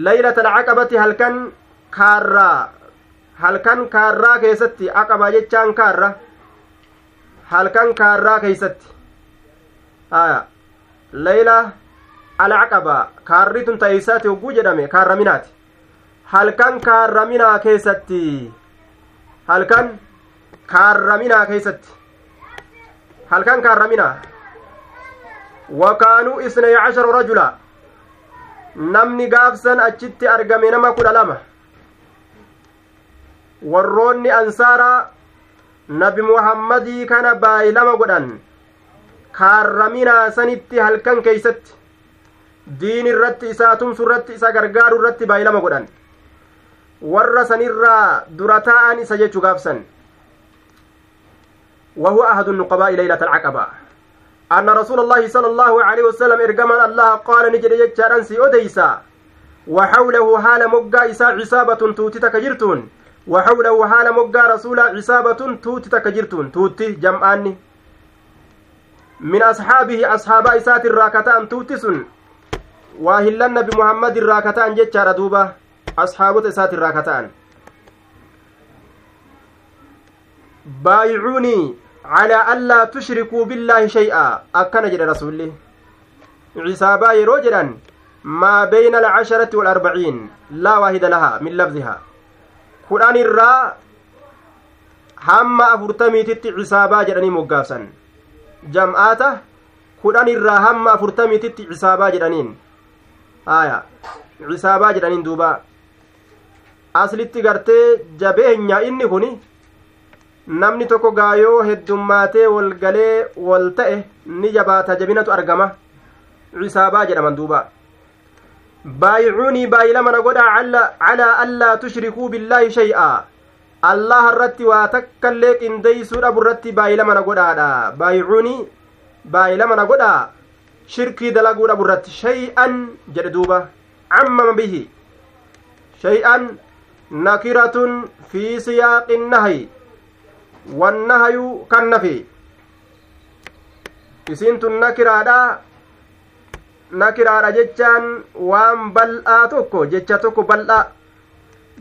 laylata alcaqabatti halkan kaarraa halkan kaarraa keessatti aqabaa jechaan kaarra halkan kaarraa keeysatti aya leyla alcaqabaa kaarri tun ta'eysaati hogguu jedhame kaarraminaati halkan kaarraminaa keessatti halkan kaarraminaa keessatti halkan kaarraminaa wakaanuu isnay cashara rajula namni gaafsan achitti argame nama kudha lama warroonni ansaaraa nabi muhammadii kana baay'ilama godhan kaarraminaa sanitti halkan keeysatti diin irratti isaa tumsu irratti isa gargaaru irratti baay'ilama godhan warra sanirraa dura taa'an isa jechuu gaafsan وهو أحد النقباء ليلة العقبة أن رسول الله صلى الله عليه وسلم إرجما الله قال نجد يجتران سي أديسا وحوله حال مقا إسا عصابة توتتك جرتون وحول وحال مقا رسولا عصابة توت تكجرتون توت جمعاني من أصحابه أصحاب إسات الراكتان توتسن واهلن بمحمد الراكتان جتشار دوبا أصحاب إسات الراكتان بايعوني على ألا تشركوا بالله شيئا أكن جل رسول عصابا يروجرا ما بين العشرة والأربعين لا واحد لها من لفظها kudhan irraa hamma afurtamiititti cisaabaa jedhanii moggaafsan jam'aata kudhan irraa hamma afurtamiititti cisaabaa jedhaniin haya cisaabaa jedhaniin duuba aslitti gartee jabeenya inni kun namni tokko gaayoo heddummaatee wal galee wal ta'e ni jabaata jabinatu argama cisaabaa jedhaman duuba baayicunii baayilamana godhaa calaa allaa tushrikuu billaahi shay'a allah irratti waa takkaillee qindeeysuu dhabu irratti baayilamana godhaadha baayicunii baayilamana godhaa shirkii dalaguu dhabu irratti shay'an jedhe duuba cammama bihi shay'an nakiratun fi siyaaqi nahayi wannahayu kan nafi isiintun nakiraadha nakiraadha jechaan waan bal'aa tokko jecha tokko bal'aa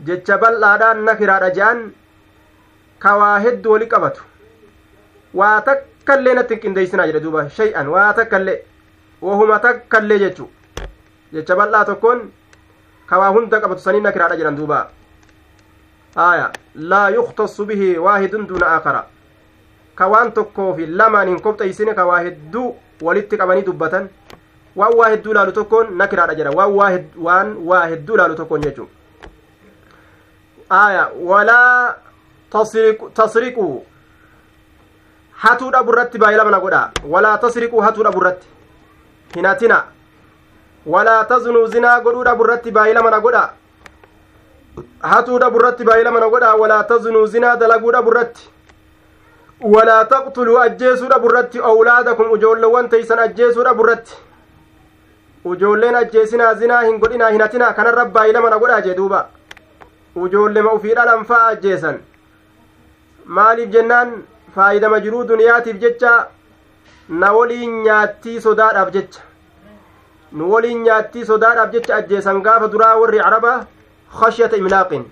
jecha bal'aadhaan nakiraadha je'an kawaa hedduu wali qabatu waa takka illee natti hin qindeessinaa jedhe duuba shay'an waa takka illee wahuma takka illee jechuu jecha bal'aa tokkoon kawaa hunda qabatu sanii nakiraadha jedhan duuba aya laa yuktasu bihi waahidun duuna aakara kawaan tokkoo fi lamaan hin kopheeysine kawaa hedduu walitti qabanii dubbatan waan waa hedduu laalu tokkoon nakiraadha jedha waan waa waan waa hedduu laalu tokkoon jechuun aya walaa tasriquu hatuu dhabu irratti baay'ee lamana godha walaa tasriquu hatuu dhabu irratti hin hatina walaa taznuu zinaa godhuu dhabu irratti baay'ee lamana godha hatuu dhabu irratti baay'ee lamana godha walaa taznuu zinaa dalaguu dhabu irratti walaa taqtuluu ajjeesuu dhabu irratti awlaadakum ijoollowwan teeysan ajjeesuu dhabu irratti ujoolleen ajjeesinaa zinaa hin godhinaa hin hatinaa kanarra baay'ilamana godhaa jee duuba ujoollema dhalan faa ajjeesan maaliif jennaan faayidama jiruu duniyaatiif jecha na waliin nyaatii sodaadhaaf jecha nu waliin nyaattii sodaadhaaf jecha ajjeesan gaafa duraa warri caraba khashyata imlaaqin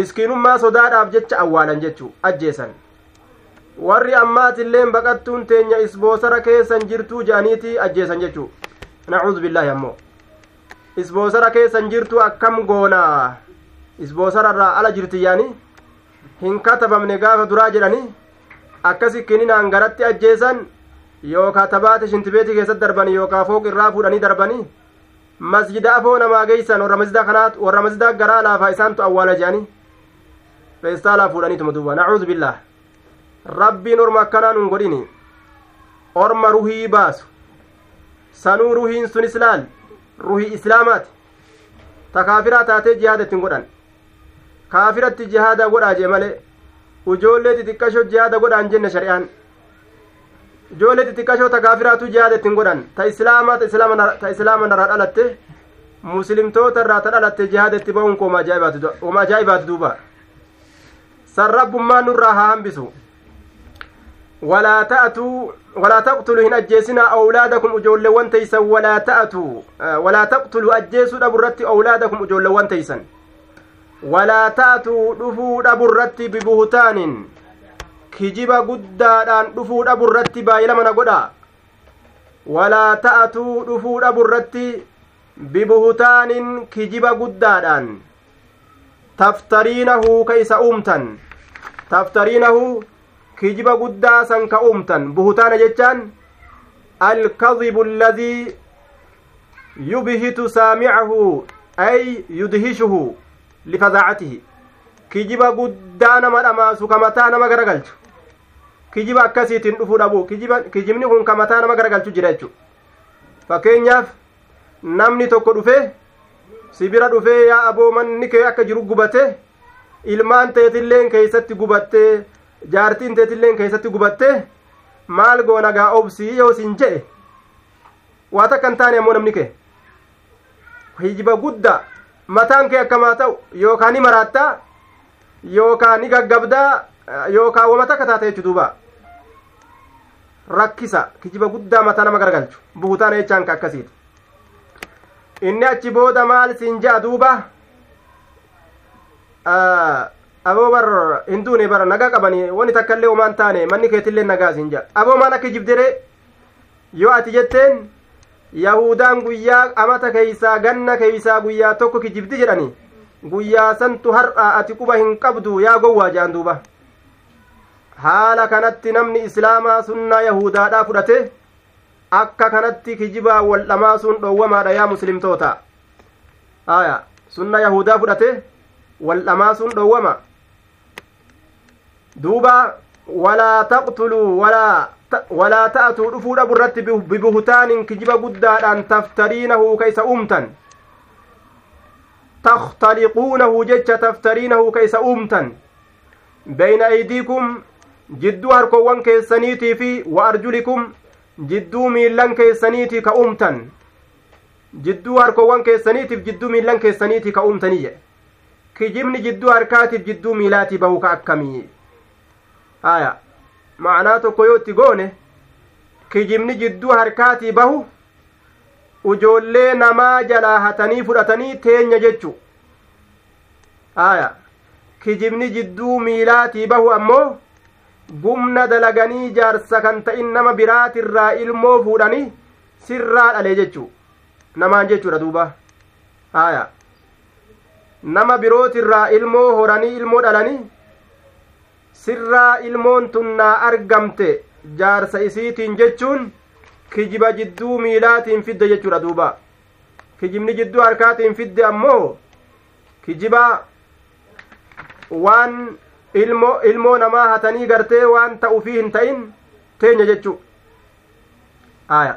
miskiinummaa sodaadhaaf jecha awwaalan jechu ajjeesan warri ammaatilleen baqattuun teenya isboosara keessan jirtuu je'aniitii ajjeesan jechuu nacuudu billaahi ammoo isboosara keessan jirtu akkam goonaa isboosararraa ala jirti yaani hin katabamne gaafa duraa jedhani akkasi kininaan garatti ajjeesan yookaa tabaata shintibeetii keessatti darbanii yookaa fooq irraa fuudhanii darbanii masjida afoo namaa geeysan warra masjida kanaat warra masjida garaa laafaa isaantu awwaala jedhanii feestaalaa fuudhaniituma duba nacuudu billaah rabbiin orma akkanaa nun godhini orma ruhii baasu sanuu ruhiin sunis laal ruhii islaamaati ta kaafiraa taatee jihaada ittiin godhan kaafiratti jihaada godhaa jee malee ujoollee xixiqqashoo jihaada godhaan jenne shari'aan ijoollee xixiqqashoo ta kaafiraatu jihaada ittiin godhan ta islaamaa ta islaama narraa dhalatte muslimtoota irraa ta dhalatte jihaada itti ba'uun koo oma ajaa'ibaati duuba sarrabbummaa nurraa haa hambisu ولا تأتوا ولا تقتلوا هن أجيسنا أولادكم أجولوان تيسا ولا تأتوا آه، ولا تقتلوا أجيسوا دبرت أولادكم أجولوان تيسا ولا تأتوا دفوا دبرت ببهتان كجبا قدادان دفوا دبرت بايلمنا قدا ولا تأتوا دفوا دبرت ببهتان كجبا قدادان تفترينه كيس أمتن تفترينه kijiba guddaa san ka uumtan buhutaana jechaan alkadibu alladii yubhitu saamicahu ay yudhishuhu lifadaacatihi kijiba guddaa nama dhamaasu ka mataa nama garagalchu kijiba akkasiitiin dhufuu dhabu kijibni kun ka mataa nama garagalchu jira jechu fakkeenyaaf namni tokko dhufee sibira dhufee yaa aboo manni kee akka jiru gubate ilmaan ta'etilleen keeysatti gubattee jaartiin teetilleen keessatti gubatte maal goo nagaa obsii yoo sin jedhe waa takka taane ammoo namni kee hijiba guddaa mataan kee akkamaa ta'u yookaan ni maraattaa yookaan ni gaggabdaa yookaan wama takka taate jechuu duuba rakkisa kijiba guddaa mataa nama garagalchu buhutaan jechaan ka akkasiidha inni achi booda maal siin ja'a duuba aboo bar hinduune bara nagaa qabanii wani takkaillee omaan taane manni keetillee nagaa isin jedha aboo maan akka jibdere yoo ati jetteen yahudaan guyyaa amata keeysaa ganna keeysaa guyyaa tokko kijibdi jedhani guyyaa santu har'a ati quba hin qabdu yaa gowwaa jedhan duuba haala kanatti namni islaamaa sunnaa yahudaadhaa fudhate akka kanatti kijibaa waldhamaa sun dhowwamaadha yaa muslimtoota aya sunna yahudaa fudhate waldhamaa sun dhowwama duuba walaa taqtuluu walaa walaa ta'atuu dhufuu dhabu irratti bibuhtaanin kijiba guddaadhaan taftariinahu ka isa uumtan taktaliquunahu jecha taftariinahu ka isa uumtan beyna aydiikum jidduu harkoowwan keessaniitii fi wa arjulikum jidduu miillan keessaniitii ka uumtan jidduu harkoowwan keessaniitiif jidduu miillan keessaniitii ka uumtaniyye kijibni jidduu harkaatiif jidduu miilaatii bahu ka akkamii haya ma'anaa tokko yoo itti goone kijibni jidduu harkaati bahu ujoollee namaa jalaa hatanii fudhatanii teenya jechu haya kijibni jidduu miilaatii bahu ammoo gumna dalaganii jaarsa kan ta'in nama biraatirraa ilmoo fuudhanii sirraa dhale jechuu namaan jechuudha duuba haya nama birootirraa ilmoo horanii ilmoo dhalanii sirraa ilmoon tun argamte jaarsa isiitiin jechuun kijiba jidduu miilaatiin fidde jechuudha duuba kijibni jidduu harkaatiin fidde ammoo kijiba waan ilmoo ilmoo namaa hatanii gartee waan ta ufii hin ta'in teenya jechuu aya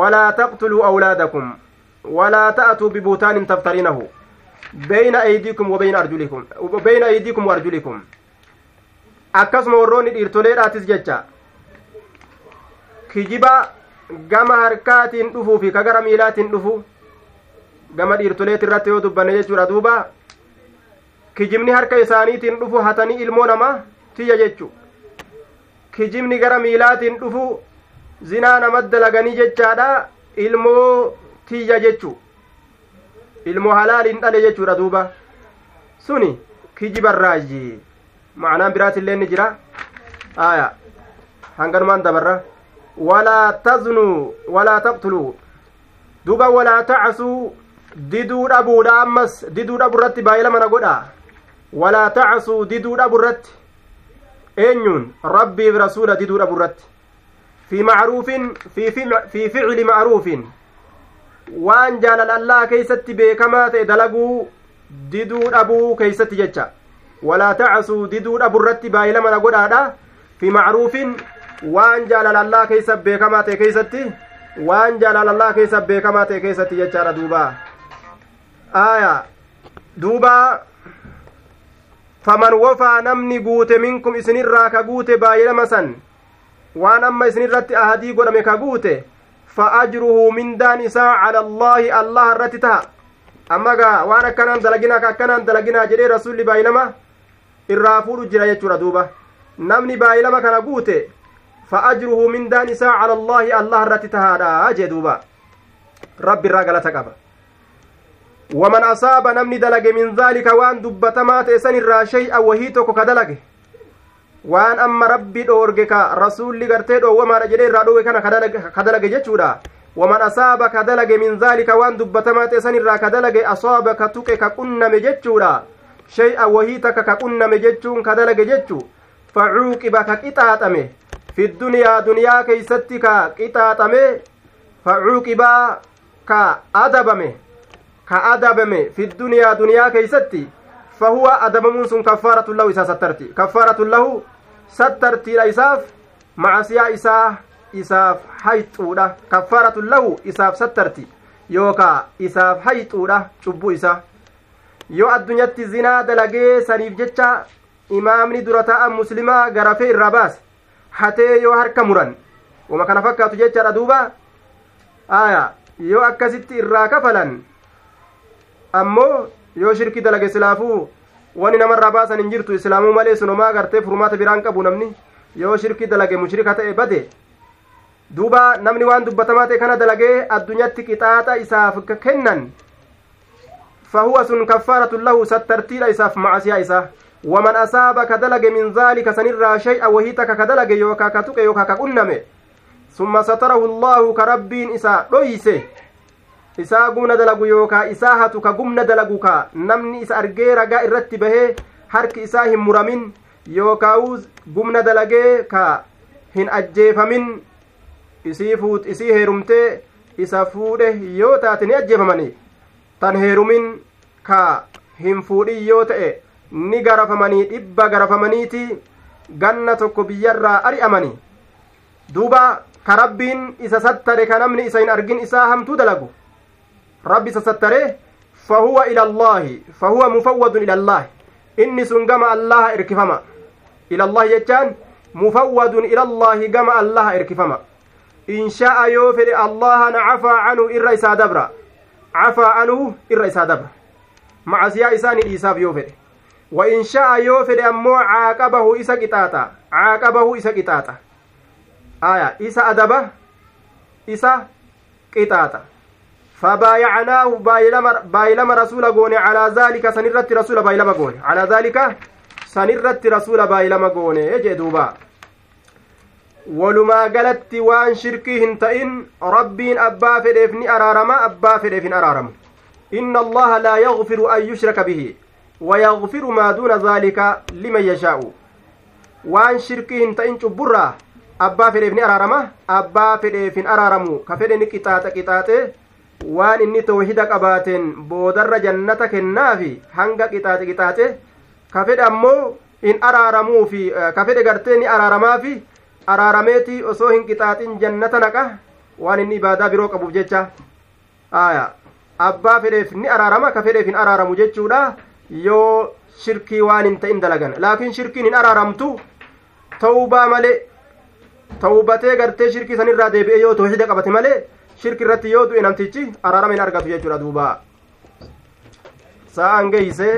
walaa taqtuluu awlaadakum walaa ta'atuu bibuutaanin taftarinahu bayna aydiikum wabayna arjulikum bayna aydiikum waarjulikum akkasuma warroonni dhiirtoleedhaatis jecha kijiba gama harkaatiin dhufuu fi ka gara miilaatiin dhufu gama dhiirtoleet irratti yoo dubbanne jechuudha duuba kijibni harka isaaniitiin dhufu hatanii ilmoo namaa tiyya jechu kijibni gara miilaatiin dhufu zinaa nama dalaganii jechaadha ilmoo tiyya jechu ilmoo halaaliin dhale jechuudha duuba suni kijibarraayi ma'anaan biraatillee ni jira aya hanganumaan dabarra walaa taznuu walaa taqtuluu duuba walaa tacasuu diduu dhabuudha ammas diduu dhabu irratti baay'ee lamana godha walaa tacasuu diduu dhabu irratti eenyuun rabbiif rasuula diduu dhabu irratti fi macruufin fi ficli macruufin waan jaalalallaa keeysatti beekamaa ta'e dalaguu diduu dhabuu keeysatti jecha walaa ta'asuu diduu dhaburratti baay'ilamana godhaadha fi macruufin waan jaalalallaa keessatti beekamaa ta'e keessatti waan jaalalallaa keessatti beekamaa ta'e keessatti jechaadha duuba aya dubaa faman wofaa namni guute minkum isinirraa ka guute lama san waan amma irratti ahadii godhame ka guute فأجره من دان على الله الله الرتتا أما وأنا أكنان دلقنا أكنان دلقنا جري رسول بايلما الرافور جرى يجرى دوبة نمني بايلما كان قوته فأجره من دان على الله الله الرتتا هذا جدوبة رب الرجل تقبل ومن أصاب نمني دلق من ذلك وأن دبتما تيسن الراشي أو وهي كدلقه waan amma rabbi dhoorge ka rasuulli gartee dhoowwamaadha jedhee irraa dhoowwe kana kadalage jechuudha waman asaaba ka dalage min zaalika waan dubbatamaa ta'e san irraa ka dalage asaaba ka tuqe ka qunname jechuudha shay'a wahii takka ka qunname jechuun ka dalage jechu facuuqiba ka qixaaxame fidduniyaa duniyaa keeysatti ka qixaaxame facuuqibaa ka adabame ka adabame fidduniyaa duniyaa keeysatti fahuwa adabamuun sun kaffaaratu lahu isaa sattarti kaffaaratu lahu sattartiidha isaaf macasiyaa isaa isaaf hayxuudha kaffaratun lahu isaaf sattarti yookaa isaaf hayxuudha cubbuu isaa yoo addunyatti zinaa dalagee saniif jecha imaamni dura ta'a muslimaa garafee irraa baas hatee yoo harka muran wama kana fakkaatu jechaadha duuba aya yoo akkasitti irraa kafalan ammoo yoo shirki dalage silaafuu wani namarraa baasan hin jirtu islaamuu malee sunomaa gartee furmaata biraan qabu namni yoo shirki dalage mushrika ta'e bade duuba namni waan dubbatamaa ta'e kana dalagee addunyatti qixaaxa isaaf kennan fahuwa sun kaffaaratun lahu sattartiidha isaaf macasiyaa isaa waman asaaba ka dalage min zaalika sanirraa shay'a wahii takka ka dalage yookaa ka tuqe yookaa ka qunname summa satarahu allaahu ka rabbiin isa dhoyse isaa gumna dalagu yookaa isaa hatu ka gumna dalagu ka namni isa argee ragaa irratti bahee harki isaa hin muramin yookaawuu gumna dalagee ka hin ajjeefamin isii fuut heerumtee isa fuudhe yoo taate ni ajjeefamani tan heerumin ka hin fuudhin yoo ta'e ni garafamanii dhibba garafamaniiti ganna tokko biyyarraa ari'amanii duuba ka rabbiin isa sattare ka namni isa hin argin isaa hamtuu dalagu ربي سستره فهو إلى الله فهو مفوض إلى الله إني سنجمع الله إركفما إلى الله يجان مفوض إلى الله جمع الله إركفما إن شاء يوفر الله نعفى عنه إرئيس دبرا عفى عنه إرئيس دبرا مع زيائسان إيساب يوفر وإن شاء يوفر أمو عاقبه إسا قطاطا عاقبه إسا قطاطا آية إسا أدبه إسا قطاطا فبايعناه بايلما رسول غوني على ذلك سنرت رسول بايلما غوني على ذلك سنرت رسول بايلما غوني يجي دوبا walumaa galatti waan shirkii hin ta'in rabbiin abbaa fedheef ni araarama abbaa fedheef hin araaramu inna allaha laa yagfiru an yushraka bihi wayagfiru maa duuna dhaalika liman yashaa'u waan shirkii hin ta'in cubburraa abbaa fedheef ni araarama abbaa fedheef hin araaramu ka fedhe ni qixaaxa qixaaxe waan inni tawhida qabaateen boodarra jannata kennaafi hanga qixaaxe qixaaxe ka fedhe ammoo in araaramuufi eh, gartee ni araaramaafi araarameetii osoo hin qixaaxin jannata naqa waan inni ibaadaa biroo qabuuf jecha abbaa fedheef ni araarama ka hin araaramu jechuudha yoo shirkii waan hin ta'in dalagan laakiin shirkiin hin araaramtu tawbaa malee batee gartee shirkii sanirraa deebi'e yoo tawhida qabate malee shirki irratti yoo du'e namtichi araarama hin argatu jechuudha duuba sa'aan geeyse